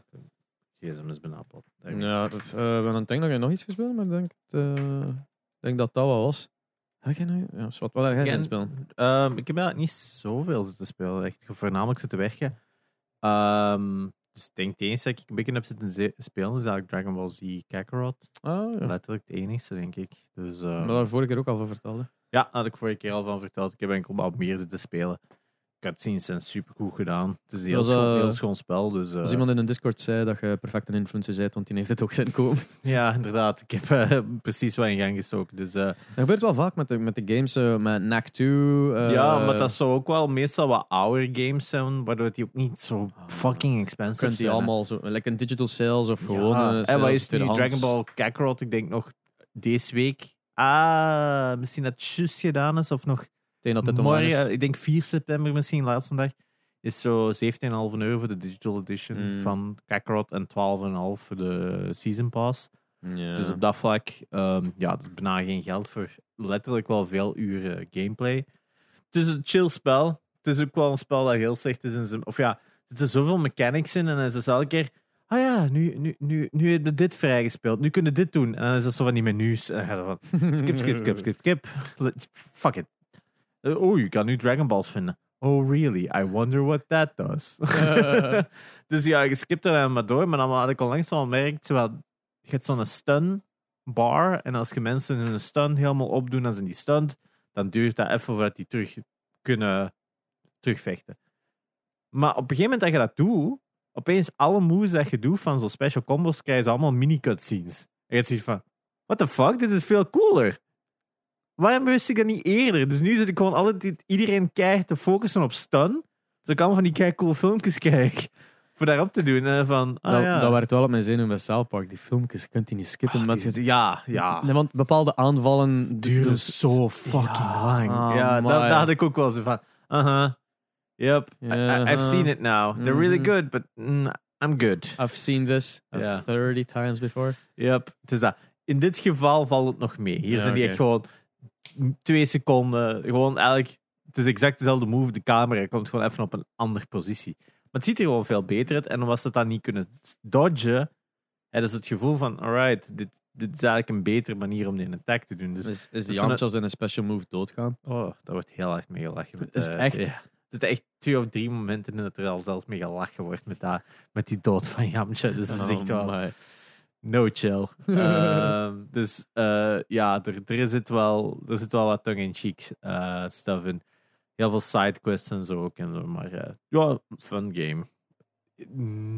gsm is benapeld. Ja, eh, we aan het denken dat je nog iets gespeeld, maar ik denk, eh, ik denk dat dat wel was. Heb nou? Ja, wat wel ergens in spelen. Ehm, ik heb eigenlijk niet zoveel zitten spelen. Echt voornamelijk zitten werken. Ehm, dus ik denk het enige dat ik een beetje heb zitten spelen is eigenlijk Dragon Ball Z Kakarot. Ah, ja. Letterlijk het enigste, denk ik. Dus, ehm, Maar daar vorige keer ook al van vertelde. ja, had ik vorige keer al van verteld. Ik heb enkel wat meer zitten spelen. Cutscenes zijn super goed gedaan. Het is een heel, Was, schoon, eh, heel schoon spel. Dus, eh, Als iemand in een Discord zei dat je perfect een influencer bent, want die heeft het ook zitten komen. Ja, inderdaad. Ik heb eh, precies wat in gang gestoken. Dus, eh, Dat gebeurt wel vaak met de, met de games, eh, met NAC 2. eh, ja, maar dat zou ook wel meestal wat ouder games zijn, waardoor die ook niet zo fucking expensive die zijn. hè. allemaal zo, lekker een digital sales of gewoon Ja, eh, en wat is nu. Dragon Ball Kakarot? Ik denk nog deze week. Ah, misschien dat het juist gedaan is of nog denk dat dit online morgen. is. Ik denk 4 september misschien, laatste dag. Is zo 17,5 euro voor de digital edition Mm. van Kakarot en 12,5 voor de season pass. Dus op dat vlak, ehm, ja, dat is bijna geen geld voor letterlijk wel veel uren gameplay. Het is een chill spel. Het is ook wel een spel dat heel slecht is in zijn... Of ja, er zitten zoveel mechanics in en dan is het elke keer... Ah ja, nu, nu, nu, nu heb je dit vrijgespeeld. Nu kunnen we dit doen. En dan is dat zo van die menus. En dan gaat het van... Skip, skip, skip, skip, skip. Fuck it. Eh, Oh, je kan nu Dragon Balls vinden. Oh, really? I wonder what that does. dus ja, je skipt er maar door. Maar dan had ik al langs al gemerkt, je hebt zo'n stun bar. En als je mensen hun stun helemaal opdoen als in die stunt, dan duurt dat even voordat die terug kunnen terugvechten. Maar op een gegeven moment dat je dat doet, opeens alle moves dat je doet van zo'n special combos, krijg je allemaal mini-cutscenes. En je hebt zoiets van, what the fuck, dit is veel cooler. Waarom wist ik dat niet eerder? Dus nu zit ik gewoon altijd iedereen keihard te focussen op stun. Zodat ik allemaal van die kei cool filmpjes krijg. Voor daarop te doen. En van, ah, dat, ja. dat werkt wel op mijn zenuw bij South Park. Die filmpjes kunt je niet skippen. Ah, met die ja, ja. Nee, want bepaalde aanvallen duren dus- zo fucking Ja, lang. ah, ja, maar daar, had ik ook wel zo van. Uh-huh. Yep, I- I, I've seen it now. They're really Mhm. good, but mm, I'm good. I've seen this Ja. 30 times before. Yep, het is dat. In dit geval valt het nog mee. Hier Ja, zijn die echt gewoon twee seconden. Gewoon eigenlijk, het is exact dezelfde move. De camera komt gewoon even op een andere positie. Maar het ziet er gewoon veel beter uit. En omdat ze het dan niet kunnen dodgen, heb je het gevoel van, alright, dit, dit is eigenlijk een betere manier om die attack te doen. Dus Is, is als in een special move doodgaan? Oh, dat wordt heel hard mee gelachen. Met, Is het eh, echt? Ja. Er zitten echt twee of drie momenten in dat er al zelfs mee gelachen wordt met, dat, met die dood van Yamcha. Dus dat is echt wel Oh. No chill. Ehm, dus eh, ja, er, er, zit wel, er zit wel wat tongue-in-cheek eh, stuff in. Heel veel sidequests en zo ook. En zo, maar eh, ja, fun game.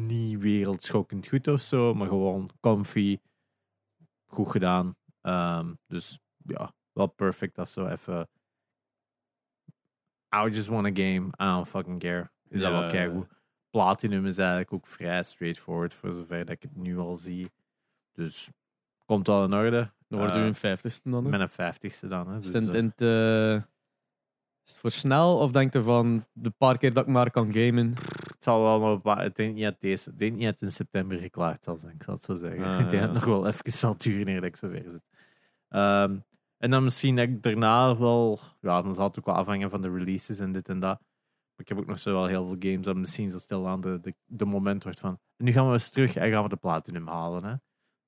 Niet wereldschokkend goed of zo, maar gewoon comfy. Goed gedaan. Ehm, dus ja, wel perfect dat zo even. I just want a game. I don't fucking care. Is dat wel keigoed. Platinum is eigenlijk ook vrij straightforward voor zover dat ik het nu al zie. Dus komt wel in orde. Dan wordt Eh, u een vijftigste dan. Met een vijftigste dan. Hè. Is Dus, het, in, eh, het, eh, is het voor snel of denk je van de paar keer dat ik maar kan gamen? het zal wel nog een paar- Ik denk niet dat deze, ik denk niet dat het in september geklaard zal zijn. Ik zal het zo zeggen. Ah, ik denk dat het nog wel even zal duren eer dat ik zover zit. Ehm, en dan misschien dat ik daarna wel, ja, dan zal het ook wel afhangen van de releases en dit en dat. ik heb ook nog zo wel heel veel games dat misschien zo stil aan de, de, de moment wordt van. Nu gaan we eens terug en gaan we de platinum halen. Hè?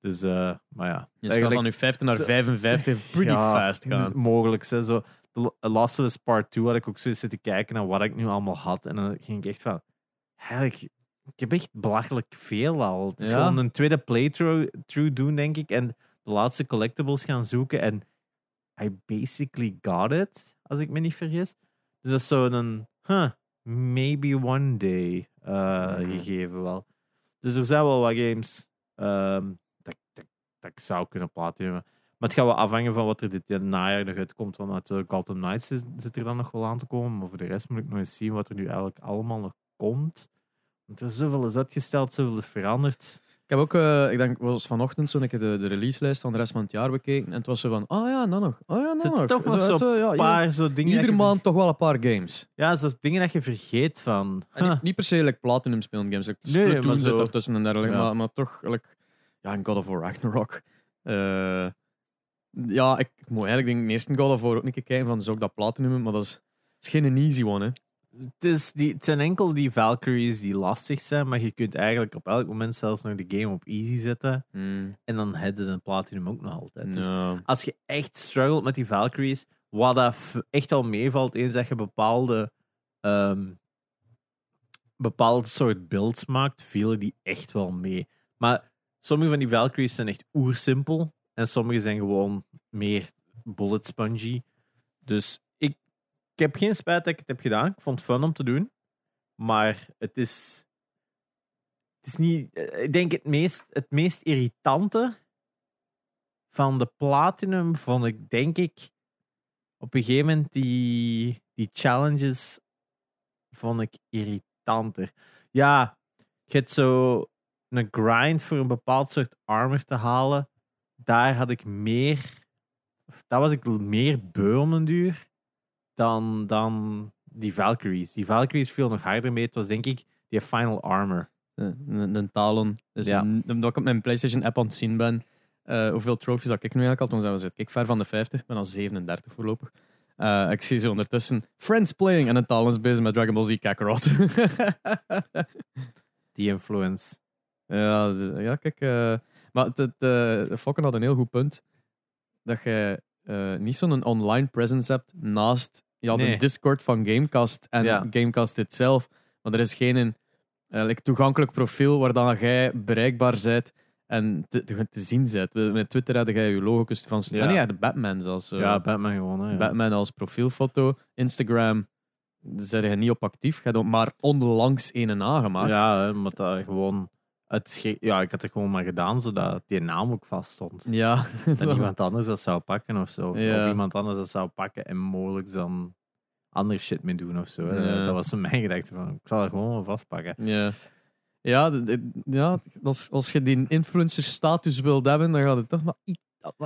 Dus, eh, maar ja. Je gaat van nu 50 naar zo- 55 pretty Ja, fast gaan. Mogelijk. Hè? Zo, de Last of Us Part 2 had ik ook zo zitten kijken naar wat ik nu allemaal had. En dan ging ik echt van. Eigenlijk, ik heb echt belachelijk veel al. Het is Ja. gewoon een tweede playthrough through doen, denk ik. En de laatste collectibles gaan zoeken. En I basically got it, als ik me niet vergis. Dus dat is zo'n, huh, maybe one day eh, Mhm. gegeven wel. Dus er zijn wel wat games ehm, dat, ik zou kunnen platinumen. Maar het gaat wel afhangen van wat er dit najaar nog uitkomt. Want natuurlijk Gotham Knights is- zit er dan nog wel aan te komen. Maar voor de rest moet ik nog eens zien wat er nu eigenlijk allemaal nog komt. Want er is zoveel is uitgesteld, zoveel is veranderd. Ik heb ook, eh, ik denk, was vanochtend toen ik de, de releaselijst van de rest van het jaar bekeken. En het was zo van, oh ja, dan nog. Oh ja, er nog. toch nog zo ja, Een paar zo dingen. Iedere maand toch wel een paar games. Ja, zo dingen dat je vergeet van. Huh, niet, niet per se like platinum spelen games. Like Nee, Splatoon maar zit er tussen en dergelijke. Ja. Maar, maar toch, like, ja, een God of War Ragnarok. Eh, ja, ik moet eigenlijk denk, ik, de eerste God of War ook een keer kijken van, zou ik dat platinum? Maar dat is, is geen easy one, hè. het, is die, het zijn enkel die Valkyries die lastig zijn. Maar je kunt eigenlijk op elk moment zelfs nog de game op easy zetten. En dan hebben ze een platinum ook nog altijd. Dus als je echt struggelt met die Valkyries, wat dat echt al meevalt, is dat je bepaalde bepaalde soort builds maakt, vielen die echt wel mee. Maar sommige van die Valkyries zijn echt oersimpel en sommige zijn gewoon meer bullet spongy. Dus ik, ik heb geen spijt dat ik het heb gedaan. Ik vond het fun om te doen. Maar het is. Het is niet. Ik denk het meest, het meest irritante van de Platinum vond ik, denk ik, op een gegeven moment die, die challenges vond ik irritanter. Ja, je hebt zo een grind voor een bepaald soort armor te halen. Daar had ik meer. Daar was ik meer beu om een duur dan, dan die Valkyries. Die Valkyries viel nog harder mee. Het was denk ik die final armor. Een, een Talon. Dus Ja. een- omdat ik op mijn PlayStation app aan het zien ben. eh, hoeveel trophies dat ik nu eigenlijk had. Toen zit ik ver van de 50. Ik ben al 37 voorlopig. Eh, ik zie ze ondertussen Friends playing en een Talons bezig met Dragon Ball Z Kakarot. Die influence. Ja, ja, kijk. eh, maar het, eh, Fokken had een heel goed punt. Dat je eh, niet zo'n online presence hebt naast ja, de Nee. Discord van Gamecast en Ja. Gamecast itself. Maar er is geen een, like, toegankelijk profiel waar dan jij bereikbaar bent en te, te, te zien bent. Met Twitter had jij je logo kust van... Ja. Ah, nee, ja, de Batman zelfs. Ja, Batman gewoon. Hè, ja. Batman als profielfoto. Instagram, daar zijn je niet op actief. Je hebt maar onlangs een nagemaakt. Ja, maar dat gewoon. Het ja, ik had het gewoon maar gedaan zodat die naam ook vast stond. Ja. Dat iemand anders dat zou pakken of zo. Of, Ja. of iemand anders dat zou pakken en mogelijk dan andere shit mee doen of zo. Ja. Dat was mijn gedachte van, ik zal er gewoon wel vastpakken. Ja. Ja, ja als, als je die influencer status wilt hebben, dan gaat het toch maar,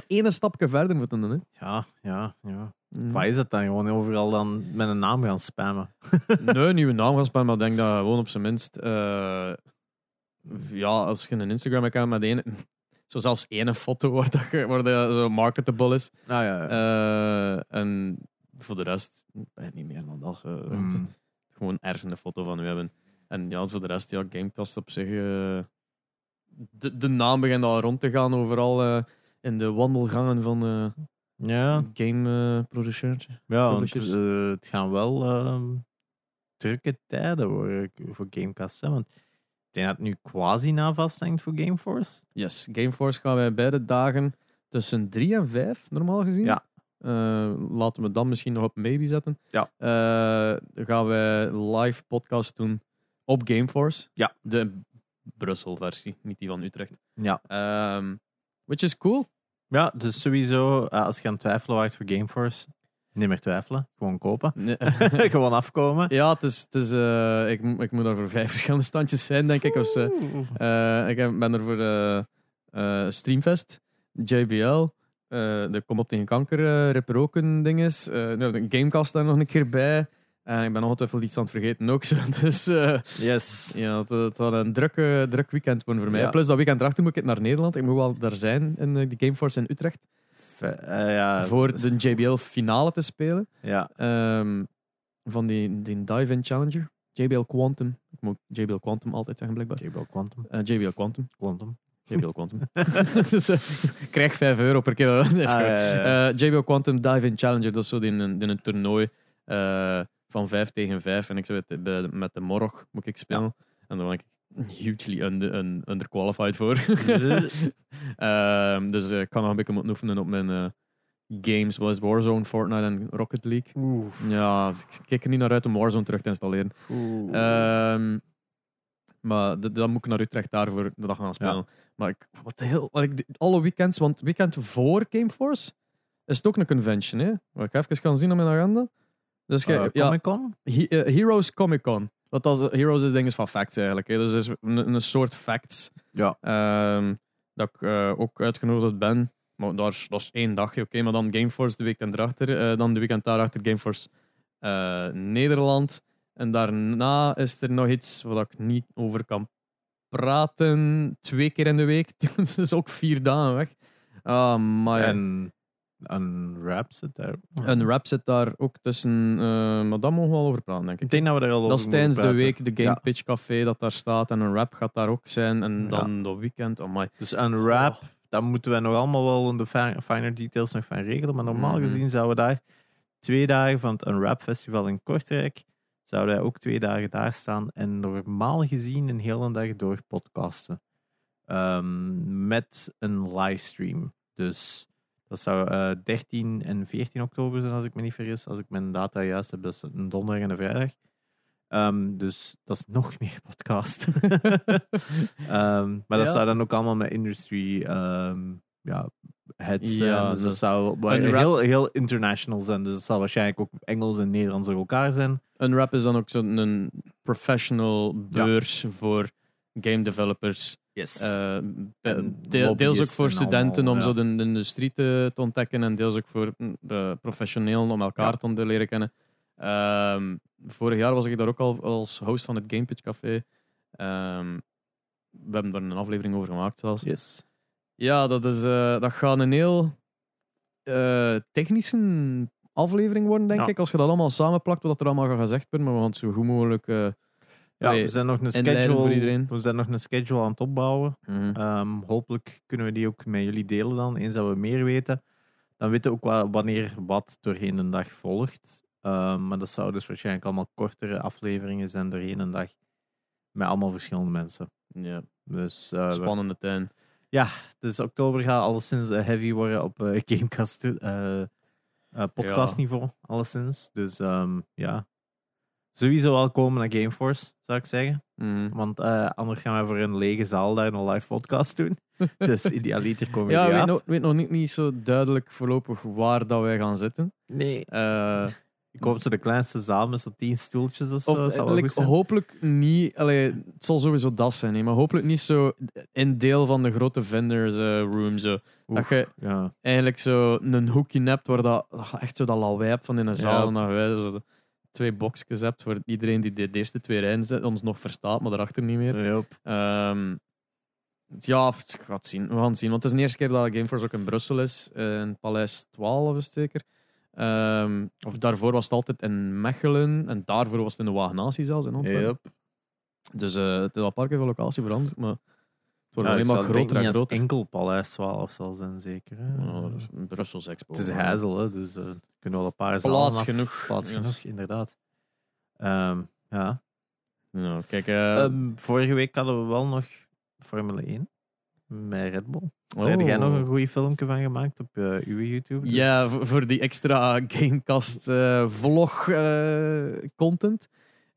één stapje verder moeten doen. Hè. Ja, ja, ja. Mm. Wat is het dan? Gewoon overal dan met een naam gaan spammen. Nee, nieuwe naam gaan spammen, maar ik denk dat gewoon op zijn minst... eh, ja, als je een Instagram-account met één... Zo zelfs één foto waar dat, je- waar dat zo marketable is. Nou ja. Eh, en voor de rest, eh, niet meer dan dat. eh, Mm. Gewoon ergens een foto van u hebben. En ja, voor de rest, ja, Gamecast op zich. de, de naam begint al rond te gaan overal in de wandelgangen van ja, game producers. ja want het gaan wel ehm, drukke tijden worden voor Gamecast. Hè? Want denk dat het nu quasi na vasthangt voor Gameforce. Yes, Gameforce gaan wij beide dagen tussen 3 en 5, normaal gezien. Ja. Eh, laten we dan misschien nog op maybe zetten. Ja. Eh, dan gaan wij live podcast doen op Gameforce. Ja. De Brussel versie, niet die van Utrecht. Ja. Ehm which is cool. Ja, dus sowieso, eh, als je aan het twijfelen waart voor Gameforce, niet meer twijfelen. Gewoon kopen. Nee. Gewoon afkomen. ja, het is, het is, eh, ik, ik moet er voor vijf verschillende standjes zijn, denk ik. Of. Eh, ik ben er voor eh, Streamfest, JBL, de Kom op tegen kanker, Rip Roken dinges, de Gamecast daar nog een keer bij. En ik ben ongetwijfeld iets aan het vergeten ook. Zo. Dus Yes. ja, het, het was een druk, druk weekend worden voor mij. Ja. Plus dat weekend erachter moet ik naar Nederland. Ik moet wel daar zijn in de Gameforce in Utrecht ja, voor de JBL finale te spelen. Ja, Ehm, van die, die Dive-In Challenger. JBL Quantum. Ik moet JBL Quantum altijd zeggen, blijkbaar. JBL Quantum. Eh, JBL Quantum. Quantum. JBL Quantum. dus, eh, ik krijg 5 euro per keer. Ah, goed. ja, ja, ja. Eh, JBL Quantum Dive-In Challenger, dat is zo in een, in een toernooi eh, van 5 tegen 5. En ik zei, met de, Morog moet ik spelen. En dan ben ik hugely under, un- underqualified voor. Ehm, dus eh, ik kan nog een beetje moeten oefenen op mijn eh, games, zoals Warzone, Fortnite en Rocket League. Oef. Ja, ik kijk er niet naar uit om Warzone terug te installeren. Ehm, maar dan moet ik naar Utrecht daarvoor de dag gaan spelen. Maar ik, wat wat ik, alle weekends, want weekend voor Gameforce is het ook een convention, hè? Wat ik even kan zien op mijn agenda. Dus Eh, ja, Comic Con? He- Heroes Comic Con. Dat was, Heroes is dingen van facts eigenlijk. Hè. Dus het is een, een soort facts. Ja. Ehm, dat ik eh, ook uitgenodigd ben. Maar daar is, dat is één dagje, oké. Maar dan Gameforce de weekend erachter. eh, dan de weekend daarachter Gameforce eh, Nederland. En daarna is er nog iets waar ik niet over kan praten. Twee keer in de week. dat is ook vier dagen weg. Ah, maar En een rap zit daar. een rap zit daar ook tussen. eh, maar daar mogen we wel over praten, denk ik. Ik denk dat we daar al over Dat is tijdens de week de Game Ja. Pitch Café dat daar staat. En een rap gaat daar ook zijn. En dan dat weekend. Oh my. Dus een rap, Oh. daar moeten we nog allemaal wel in de fi- finer details nog van regelen. Maar normaal Mhm. gezien zouden we daar twee dagen van het Unwrap Festival in Kortrijk, zouden wij ook twee dagen daar staan en normaal gezien een hele dag door podcasten. Ehm, met een livestream. Dus dat zou eh 13 en 14 oktober zijn, als ik me niet vergis. Als ik mijn data juist heb, dat is een donderdag en een vrijdag. Ehm, dus dat is nog meer podcast. Ehm, maar dat Ja. zou dan ook allemaal met industry ehm, ja, heads zijn. Ja, dus dat zou heel, heel international zijn. Dus dat zal waarschijnlijk ook Engels en Nederlands door elkaar zijn. Een rap is dan ook zo'n professional Ja. beurs voor game developers. Yes. Eh, de- deels ook voor en studenten allemaal, om ja. zo de, de industrie te, te ontdekken. En deels ook voor mm, de professionelen om elkaar Ja. te leren kennen. Ehm, vorig jaar was ik daar ook al als host van het Game Pitch Café. Ehm, we hebben daar een aflevering over gemaakt zelfs. yes. Ja, dat, is, eh, dat gaat een heel eh, technische aflevering worden, denk Ja. ik. Als je dat allemaal samenplakt, wat er allemaal gaat gezegd worden. Maar we gaan het zo goed mogelijk... Ja, we zijn nog een schedule, we zijn nog een schedule aan het opbouwen. mhm. Ehm, hopelijk kunnen we die ook met jullie delen dan, eens dat we meer weten. Dan weten we ook wa- wanneer wat doorheen een dag volgt. Ehm, maar dat zouden dus waarschijnlijk allemaal kortere afleveringen zijn doorheen een dag. Met allemaal verschillende mensen. ja, Dus, eh, spannende tuin. dus oktober gaat alleszins eh, heavy worden op eh, Gamecast eh, eh, podcastniveau. Alleszins. Dus ehm, ja. Sowieso wel komen naar Gameforce, zou ik zeggen. Mhm. Want eh, anders gaan we voor een lege zaal daar een live podcast doen. dus idealiter komen we Ja, ik weet nog, weet nog niet, niet zo duidelijk voorlopig waar dat wij gaan zitten. Nee. Eh, Ik hoop zo de kleinste zaal met zo tien stoeltjes of zo. of, like, hopelijk niet... Allee, het zal sowieso dat zijn, hè, maar hopelijk niet zo in deel van de grote vendors eh, room. Zo. Dat je ja. eigenlijk zo een hoekje hebt waar dat, echt zo dat lawaai hebt van in een zaal. Ja. Zo de twee boxjes hebt voor iedereen die de, eerste twee rijen zit, ons nog verstaat, maar daarachter niet meer. Yup. Ehm, ja, ik ga het zien. We gaan het zien. Want het is de eerste keer dat Gameforce ook in Brussel is. eh, in Paleis 12 is zeker. Of daarvoor was het altijd in Mechelen. En daarvoor was het in de Wagenatie zelfs. In Antwerpen. Yup. Dus eh, het is al een paar keer van locatie veranderd. Maar het wordt Ja, alleen ik maar zou denken groter en groter. enkel Paleis 12 zal zijn, zeker. hè. Brussels Expo. Het is Hazel, hè, dus eh kunnen wel een paar zalen Plaats af- genoeg. Plaats Yes. genoeg, inderdaad. Ehm, ja. Ja, kijk, eh, Ehm, vorige week hadden we wel nog Formule 1 met Red Bull. oh. Heb jij nog een goed filmpje van gemaakt op eh, uw YouTube? Dus- Ja, voor, die extra Gamecast eh,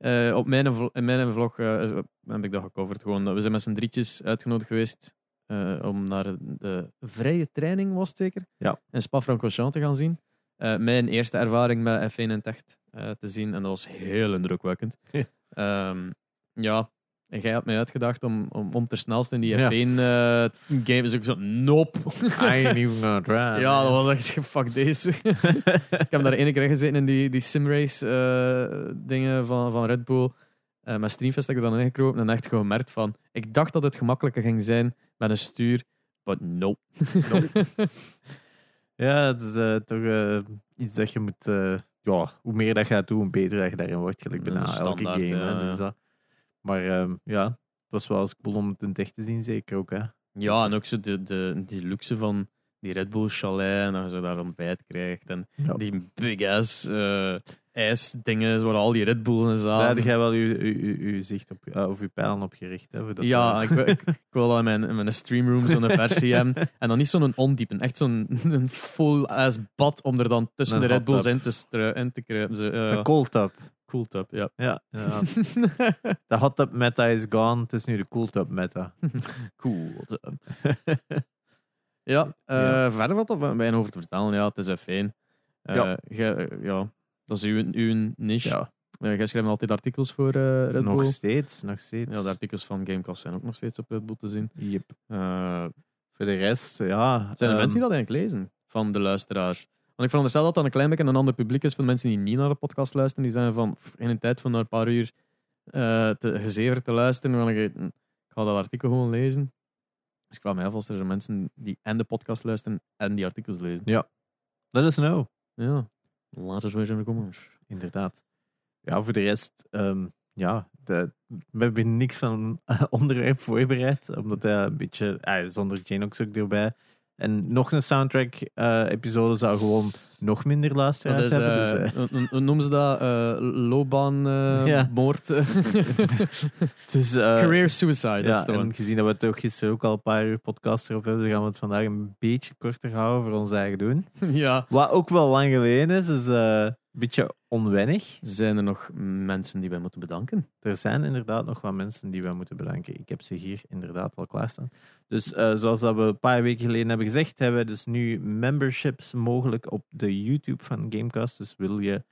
eh, op mijn, in mijn vlog eh, heb ik dat gecoverd. Gewoon, we zijn met z'n drietjes uitgenodigd geweest eh, om naar de vrije training, was het zeker? Ja. In Spa-Francorchamps te gaan zien. Mijn eerste ervaring met F1 in het echt eh, te zien. En dat was heel indrukwekkend. Ja. Ehm, ja, en jij had mij uitgedacht om, om, om ter snelste in die Ja. F1-game. dus ik zo, nope. I ain't even gonna try. Ja, dat was echt fuck deze. ik heb daar ene keer gezeten in die, die simrace eh, dingen van, van Red Bull. Eh met Streamfest heb ik dan ingekropen en echt gemerkt van... Ik dacht dat het gemakkelijker ging zijn met een stuur, but nope. Ja, het is eh, toch eh, iets dat je moet, eh, ja, hoe meer dat je dat doet, hoe beter dat je daarin wordt. Gelijk bijna Een elke game. hè, ja, dus ja. dat. Maar ehm, ja, het was wel eens cool om het in echt te zien, zeker ook. Hè. Ja, en ook zo de, de, die luxe van die Red Bull chalet en dat je zo daar ontbijt krijgt. En Ja. die big ass eh ijsdingen waar al die Red Bulls in Daar zaten. heb jij wel je, je, je, je zicht op, eh, of je pijlen op gericht. Hè, voor dat Ja, ik, wil- ik, ik wil dat in mijn, in mijn streamroom zo'n versie hebben. En dan niet zo'n ondiepen, echt zo'n een full-ass bad om er dan tussen Een de Red Bulls in te, stru- in te kruipen. Zo, eh, Een cold tub. Cool tub, ja. Ja, de hot tub meta is gone. Het is nu de cool tub meta. cool tub. ja, eh, verder wat op mijn over te vertellen. Ja, het is even fijn. Eh, Ja. dat is uw, uw niche. Ja, Eh, jij schrijft altijd artikels voor eh, Red nog Bull. steeds. Nog steeds. Ja, de artikels van Gamecast zijn ook nog steeds op Red Bull te zien. Yep. Voor de rest, ja. zijn er ehm, mensen die dat eigenlijk lezen? Van de luisteraar? Want ik veronderstel dat dat een klein beetje een ander publiek is van mensen die niet naar de podcast luisteren. Die zijn van in een tijd van na een paar uur eh te, gezever te luisteren. Ik, ik ga dat artikel gewoon lezen. Dus ik vraag me af als er zijn mensen die en de podcast luisteren en die artikels lezen. Let us know. Ja, laat eens weten in de comments. Inderdaad. Ja, voor de rest, ehm, ja, de, we hebben niks van onderwerp voorbereid, omdat hij een beetje, ah, zonder Janox ook erbij. En nog een soundtrack-episode zou gewoon nog minder Dat luisteraars is, hebben. Dus, eh, eh, hoe- hoe noemen ze dat? eh loopbaan, eh, Ja. moord. dus, eh, Career suicide, dat ja, en one. gezien dat we toch gisteren ook al een paar uur podcast erop hebben, gaan we het vandaag een beetje korter houden voor ons eigen doen. ja. Wat ook wel lang geleden is, dus eh, beetje onwennig. Zijn er nog mensen die wij moeten bedanken? Er zijn inderdaad nog wat mensen die wij moeten bedanken. Ik heb ze hier inderdaad al klaarstaan. Dus eh, zoals dat we een paar weken geleden hebben gezegd, hebben we dus nu memberships mogelijk op de YouTube van Gamecast. Dus wil je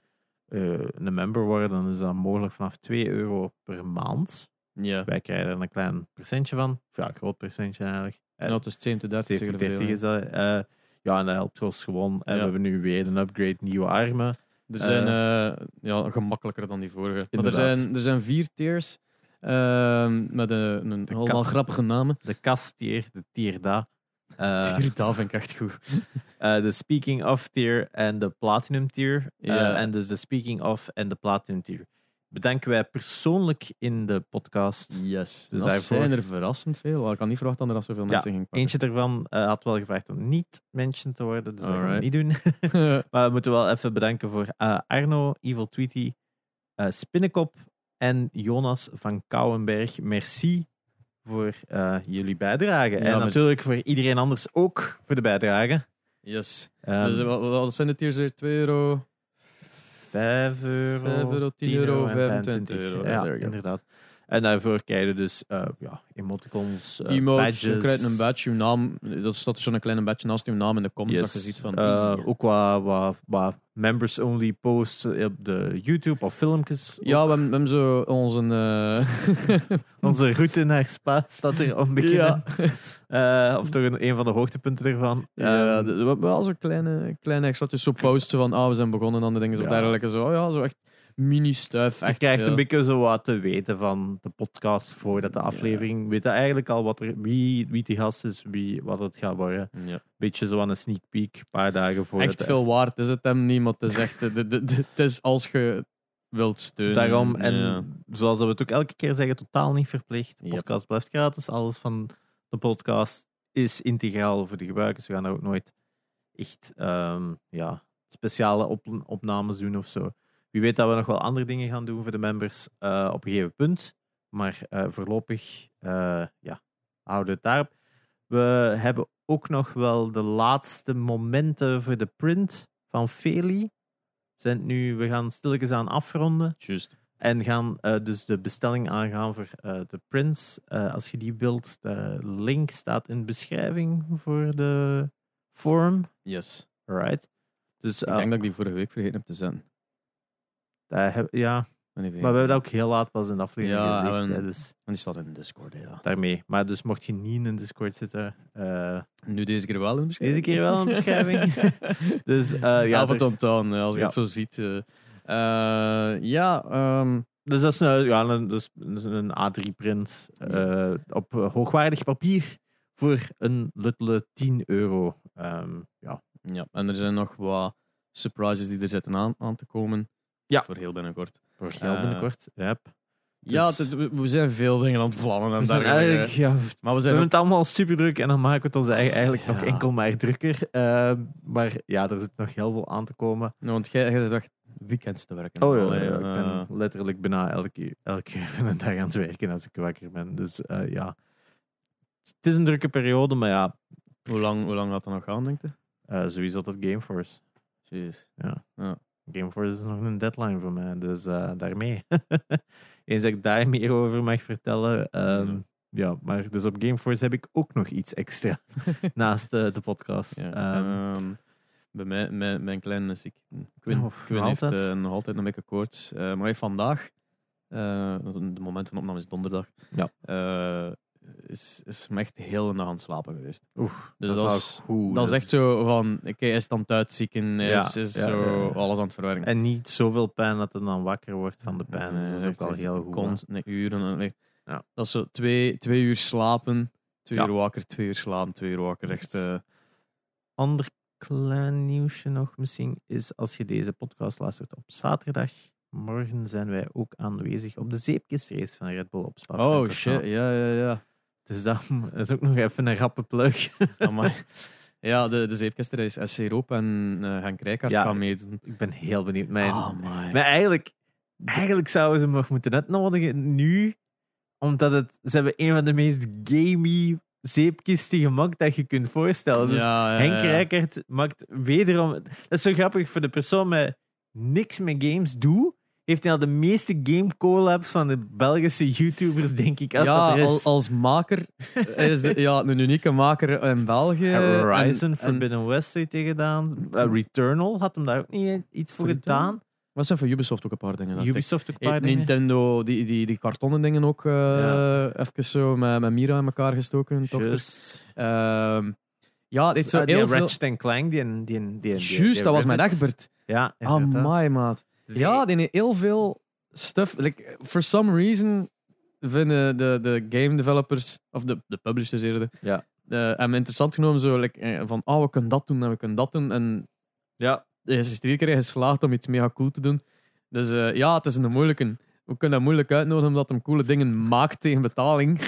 eh, een member worden, dan is dat mogelijk vanaf 2 euro per maand. Ja. Wij krijgen er een klein percentje van. Of ja, een groot percentje eigenlijk. Ja, het is 70, 30 70, zeker de 30 is dat. eh, ja, en dat helpt ons gewoon. En Ja. we hebben nu weer een upgrade, nieuwe armen. Er zijn eh, ja, gemakkelijker dan die vorige. Maar er zijn, er zijn vier tiers ehm, met een, een De al wel kast. grappige namen. De kasttier, de tier da. Eh, Tier, dat vind ik echt goed. Eh, de Speaking of tier en de Platinum tier. Eh, en dus de Speaking of en de Platinum tier. Bedanken wij persoonlijk in de podcast. Yes. Dus dat daarvoor- zijn er verrassend veel. Ik had niet verwacht dat er zoveel mensen gingen pakken. Eentje daarvan eh, had wel gevraagd om niet mention te worden, dus dat gaan we niet doen. maar we moeten wel even bedanken voor eh, Arno, Evil Tweety, eh Spinnekop en Jonas van Kouwenberg. Merci voor jullie bijdrage. Ja, en maar- natuurlijk voor iedereen anders ook voor de bijdrage. yes. Ehm, dus, wat, wat zijn tiers weer? 2 euro? 5 euro, 5 euro, 10 10 euro, en 25 euro. Ja, inderdaad. En daarvoor krijg je dus eh, ja, emoticons, eh, Emotes, je badges. krijgt een badge, uw naam. Dat staat zo'n kleine badge naast uw naam in de comments. Yes. Dat je ziet van... Eh, ook wat, wat, wat members-only posts op de YouTube of filmpjes. Ja, we hebben, we hebben zo onze... Onze route naar Spa staat er onbekend. Ja. Of toch een, een van de hoogtepunten ervan. Ja, Ehm, we hebben wel zo'n kleine, kleine extraatjes, zo posts van, ah, we zijn begonnen aan de dingen, zo Ja. dergelijke. Zo, ja, zo echt mini-stuff. je krijgt veel. een beetje zo wat te weten van de podcast voordat de aflevering. Weet je eigenlijk al wat er, wie, wie die gast is, wie, wat het gaat worden. Ja. Beetje zo aan een sneak peek, een paar dagen voor Echt veel waard is het hem niet, maar het is echt, het is als je wilt steunen. Daarom, en Ja. zoals we het ook elke keer zeggen, totaal niet verplicht. De Yep. podcast blijft gratis. Alles van de podcast is integraal voor de gebruikers. We gaan daar ook nooit echt ehm, ja, speciale op- opnames doen of zo. Wie weet dat we nog wel andere dingen gaan doen voor de members eh, op een gegeven punt. Maar eh, voorlopig eh, ja, houden we het daarop. We hebben ook nog wel de laatste momenten voor de print van Feli. Zijn nu, we gaan stilletjes aan afronden. Juist. En gaan dus de bestelling aangaan voor de prints. Als je die wilt, de link staat in de beschrijving voor de forum. Yes. Alright. Dus Ik denk dat ik die vorige week vergeten heb te zetten. Heb- ja, maar we hebben dat ook heel laat pas in de aflevering Ja, gezegd. en- hè, dus En die staat in de Discord, ja. daarmee. Maar dus mocht je niet in Discord zitten, eh, Nu deze keer wel in de beschrijving. Deze keer wel in de beschrijving. dus eh, ja, er- onthouden, als je Ja. het zo ziet. eh. Eh, ja, ehm, dus dat is een, ja, een, dus, dus een A3-print eh, op eh, hoogwaardig papier voor een luttele 10 euro. Ehm, ja, ja, en er zijn nog wat surprises die er zitten aan, aan te komen. Ja. Voor heel binnenkort. Voor heel Eh, binnenkort. Yep. Ja, Dus- het- we, zijn veel dingen aan het plannen. En We zijn eigenlijk, ja, Maar we zijn ook, het allemaal super druk en dan maken we het ons eigen eigenlijk nog Ja. enkel maar drukker. Eh, maar ja, er zit nog heel veel aan te komen. nou, want jij, zit echt weekends te werken. Oh ja, Allee, ja, ik eh, ben letterlijk bijna elke, elke van de dag aan het werken als ik wakker ben. Dus eh, ja, het is een drukke periode, maar ja, hoe, lang, hoe lang gaat dat nog gaan, denk je? eh, sowieso tot Gameforce. Jeez. Gameforce is nog een deadline voor mij, dus eh, daarmee. Eens dat ik daar meer over mag vertellen. ehm, ja, maar dus op Gameforce heb ik ook nog iets extra naast eh, de podcast. Ja, Ehm, ehm, bij mij, mijn, mijn kleine is ik. Quinn, Oh, Quinn heeft altijd? eh, nog altijd een beetje koorts. Eh, maar hij vandaag, het moment van opname is donderdag, Ja. Is, is me echt heel de dag aan het slapen geweest. Oef, Dus dat, dat is is- goed. dat is echt zo van, oké, hij is dan hij Ja, is, is ja, zo ja, ja. alles aan het verwerken. En niet zoveel pijn dat het dan wakker wordt van de pijn. Nee, dus dat is echt, ook al heel goed. uren. Ja. Dat is zo twee, twee uur slapen, twee uur wakker, twee uur slapen, twee uur wakker. Echt, eh, Ander klein nieuwsje nog misschien is als je deze podcast luistert op zaterdag. Morgen zijn wij ook aanwezig op de zeepkistrace van Red Bull op Spa. oh shit, ja, ja, ja. Dus dat is ook nog even een rappe plug. Ja, de, de zeepkistrace. SC Roop en eh Henk Rijkaard Ja. gaan meedoen. Ik ben heel benieuwd. Mijn. Maar eigenlijk, eigenlijk zouden ze hem nog moeten uitnodigen nu. Omdat het, ze hebben een van de meest gamey zeepkisten gemaakt dat je kunt voorstellen. Dus ja, ja, Henk. Rijkaard maakt wederom... Dat is zo grappig voor de persoon met niks met games doet. Heeft hij al de meeste game collabs van de Belgische YouTubers, denk ik. Ja, dat er al- is. als maker. Is de, ja, een unieke maker in België. Horizon En- en- Forbidden West heeft hij gedaan. Uh, Returnal had hem daar ook niet iets voor Returnal? gedaan. Wat zijn voor Ubisoft ook een paar dingen? Ubisoft ook een Eh, paar dingen. Nintendo, die, die, die kartonnen dingen ook eh, Ja. even zo met, met Mira in elkaar gestoken. Ehm, ja, dit is zo Ah, die heel veel... Ratchet Clank, die, die, die, die, Juist, dat was mijn. Egbert. Ja. Amai, maat. Ja, die heeft heel veel stuff. Like, for some reason vinden de, de game developers, of de, de publishers eerder, Ja. eh, hem interessant genomen. Zo, like, eh, van, oh, we kunnen dat doen en we kunnen dat doen. En Ja, hij is er iedere keer geslaagd om iets mega cool te doen. Dus eh, ja, het is een moeilijke. We kunnen dat moeilijk uitnodigen omdat hem coole dingen maakt tegen betaling.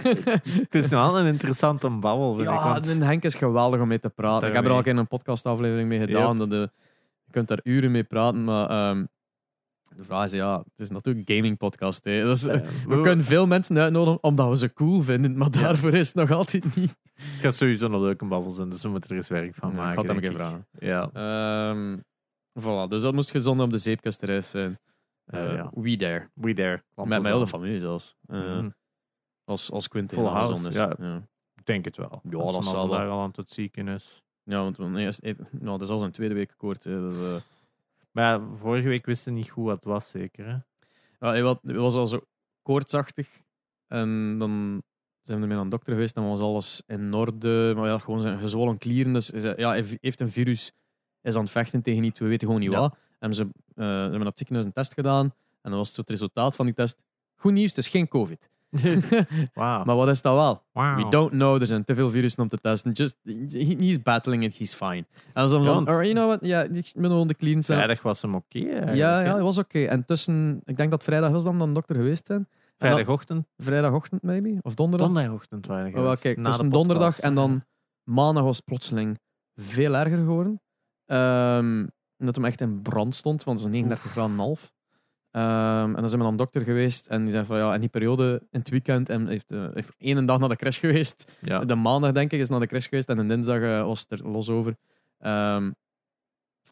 het is wel een interessante babbel, vind ik. ja, want- en Henk is geweldig om mee te praten. Ik heb er al een keer een podcastaflevering mee gedaan. Dat, kunt daar uren mee praten, maar ehm, de vraag is, ja, het is natuurlijk een gaming podcast. Hè. Dus, we kunnen veel mensen uitnodigen omdat we ze cool vinden, maar daarvoor is het nog altijd niet. Het gaat sowieso een leuke babbel zijn, dus we moeten er eens werk van Ja, ik maken. had hem denk een keer vragen. Ja. Ehm voilà, dus dat moest gezond op de zeepkastreis zijn. Ja. We there. We there. Met mijn hele familie zelfs. Eh, Mhm. Als, als Quint Full house, is. ja. Ja. Ik denk het wel. Ja, Als dat zal al wel. al aan het ziekenhuis. Ja, want even- nou, dat is al zijn tweede week kort. Hè, dus, eh, Maar ja, vorige week wisten niet goed wat het was, zeker. Hè? ja, hij, was, hij was al zo koortsachtig. En dan zijn we ermee naar de dokter geweest. En was alles in orde. Maar ja, gewoon zijn gezwollen klieren. Dus hij zei, ja, hij heeft een virus. Is aan het vechten tegen iets. We weten gewoon niet Ja. wat. En ze, eh, ze hebben op het ziekenhuis een test gedaan. En dan was het, zo het resultaat van die test. Goed nieuws, het is geen COVID. Maar wat is dat wel? We don't know. Er zijn te veel virussen om te testen. Just, he, he's battling it. He's fine. En zo van, "Alright, you know what? Ja, ik ben gewoon de clean. Vrijdag was hem oké. Ja, ja, dat was oké. En tussen, ik denk dat vrijdag was dan dan de dokter geweest zijn. Vrijdagochtend, Vrijdagochtend, maybe? Of donderdag? donderdagochtend waren Oh, kijk, tussen donderdag en dan maandag was het plotseling veel erger geworden. Ehm dat hem echt in brand stond, want het is 39 graden en half. Ehm, en dan zijn we de dokter geweest en die zei van ja, in die periode, in het weekend, en heeft, eh, heeft één dag naar de crash geweest. Ja. De maandag, denk ik, is naar de crash geweest en de dinsdag eh, was het er los over. Ehm,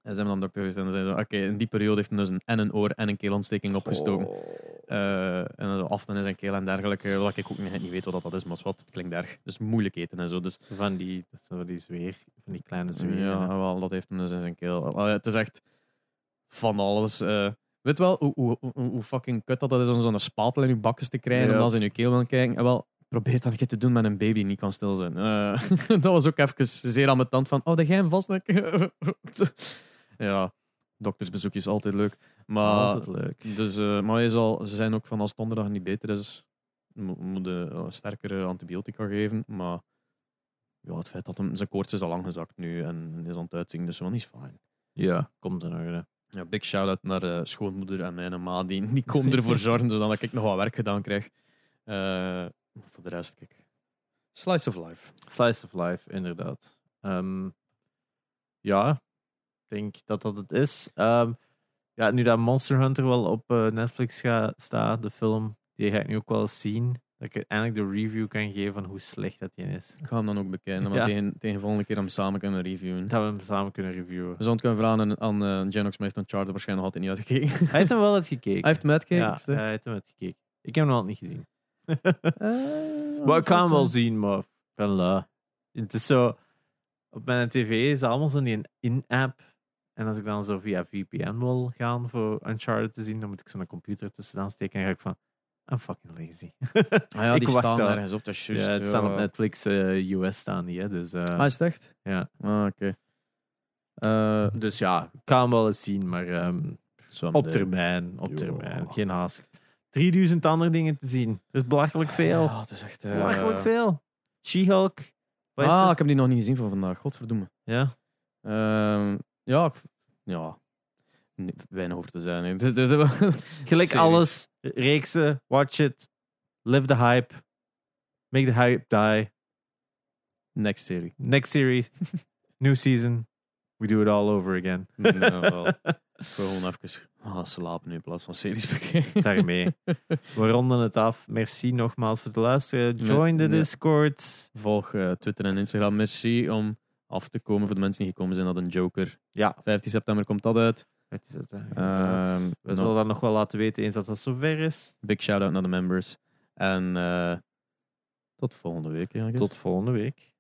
en zijn we de dokter geweest en dan zei ze: Oké, in die periode heeft hij dus een, en een oor en een keelontsteking opgestoken. Oh. En dan aften in zijn keel en dergelijke. Wat ik ook niet, niet weet wat dat is, maar wat, het klinkt erg. Dus moeilijk eten en zo. Dus Van die, zo die zweer, van die kleine zweer. ja, wel, dat heeft hem dus in zijn keel. Het is echt van alles. Eh. weet wel hoe, hoe, hoe, fucking kut dat, dat is om zo'n spatel in je bakjes te krijgen Ja. en dan ze in je keel willen kijken. En wel, probeer dat te doen met een baby die niet kan stil zijn. Eh, dat was ook even zeer aan mijn tand van, oh, dat jij hem vastnek. ja, doktersbezoek is altijd leuk. Maar, Altijd leuk. dus, eh, maar je zal, ze zijn ook van als het donderdag niet beter is, mo- moeten uh, sterkere antibiotica geven. Maar ja, het feit dat hem, zijn koorts is al lang gezakt nu en is aan het uitzien, dus wel niet fijn. Ja, komt in orde. Ja, big shout-out naar eh, schoonmoeder en mijn ma. Die, die komen ervoor zorgen zodat ik nog wat werk gedaan krijg. Eh, voor de rest, kijk. Slice of life. Slice of life, inderdaad. Ehm, ja, ik denk dat dat het is. Ehm, ja, nu dat Monster Hunter wel op eh, Netflix gaat staan, de film, die ga ik nu ook wel eens zien. Dat ik eindelijk de review kan geven van hoe slecht dat die is. Ik ga hem dan ook bekijken. Maar Ja. tegen, tegen de volgende keer hem samen kunnen reviewen. Dat we hem samen kunnen reviewen. We het kunnen vragen aan, aan uh, Genox van Charter waarschijnlijk nog altijd niet uitgekeken. Hij heeft hem wel uitgekeken. Hij heeft hem uitgekeken. ja, hij heeft hem uitgekeken. Ik heb hem nog altijd niet gezien. Eh, Maar ik kan hem wel zien, maar ik ben lui. Het is zo... Op mijn tv is allemaal zo'n in-app. En als ik dan zo via VPN wil gaan voor Uncharted te zien, dan moet ik zo'n computer tussen steken en ga ik van... I'm fucking lazy. Ah ja, Ik die wacht staan ergens op. Dat is ja, het staan op. Netflix eh, US staan die, hè. Dus, eh, Ah, is het echt? ja. Ah, oké. Eh, dus ja, ik kan hem wel eens zien, maar ehm, op termijn. Op termijn. Geen haast. 3000 andere dingen te zien. Dat is belachelijk veel. Ja, het is echt... belachelijk veel. She-Hulk. Ah, ik heb die nog niet gezien van vandaag. Godverdomme. Ja. Ehm, ja, ik- ja. Weinig over te zijn. Gelijk Series. alles. Reeksen. Watch it. Live the hype. Make the hype die. Next serie. Next series. New season. We do it all over again. Wel. Wil gewoon even ah, slapen nu in plaats van series bekijken. Daarmee. We ronden het af. Merci nogmaals voor het luisteren. Join the. Discord. Volg eh, Twitter en Instagram. Merci om af te komen voor de mensen die gekomen zijn naar een Joker. Ja. 15 september komt dat uit. Hè. Ehm, We zullen dat nog wel laten weten eens dat dat zover is. Big shout-out naar de members. En eh, tot volgende week. Tot volgende week.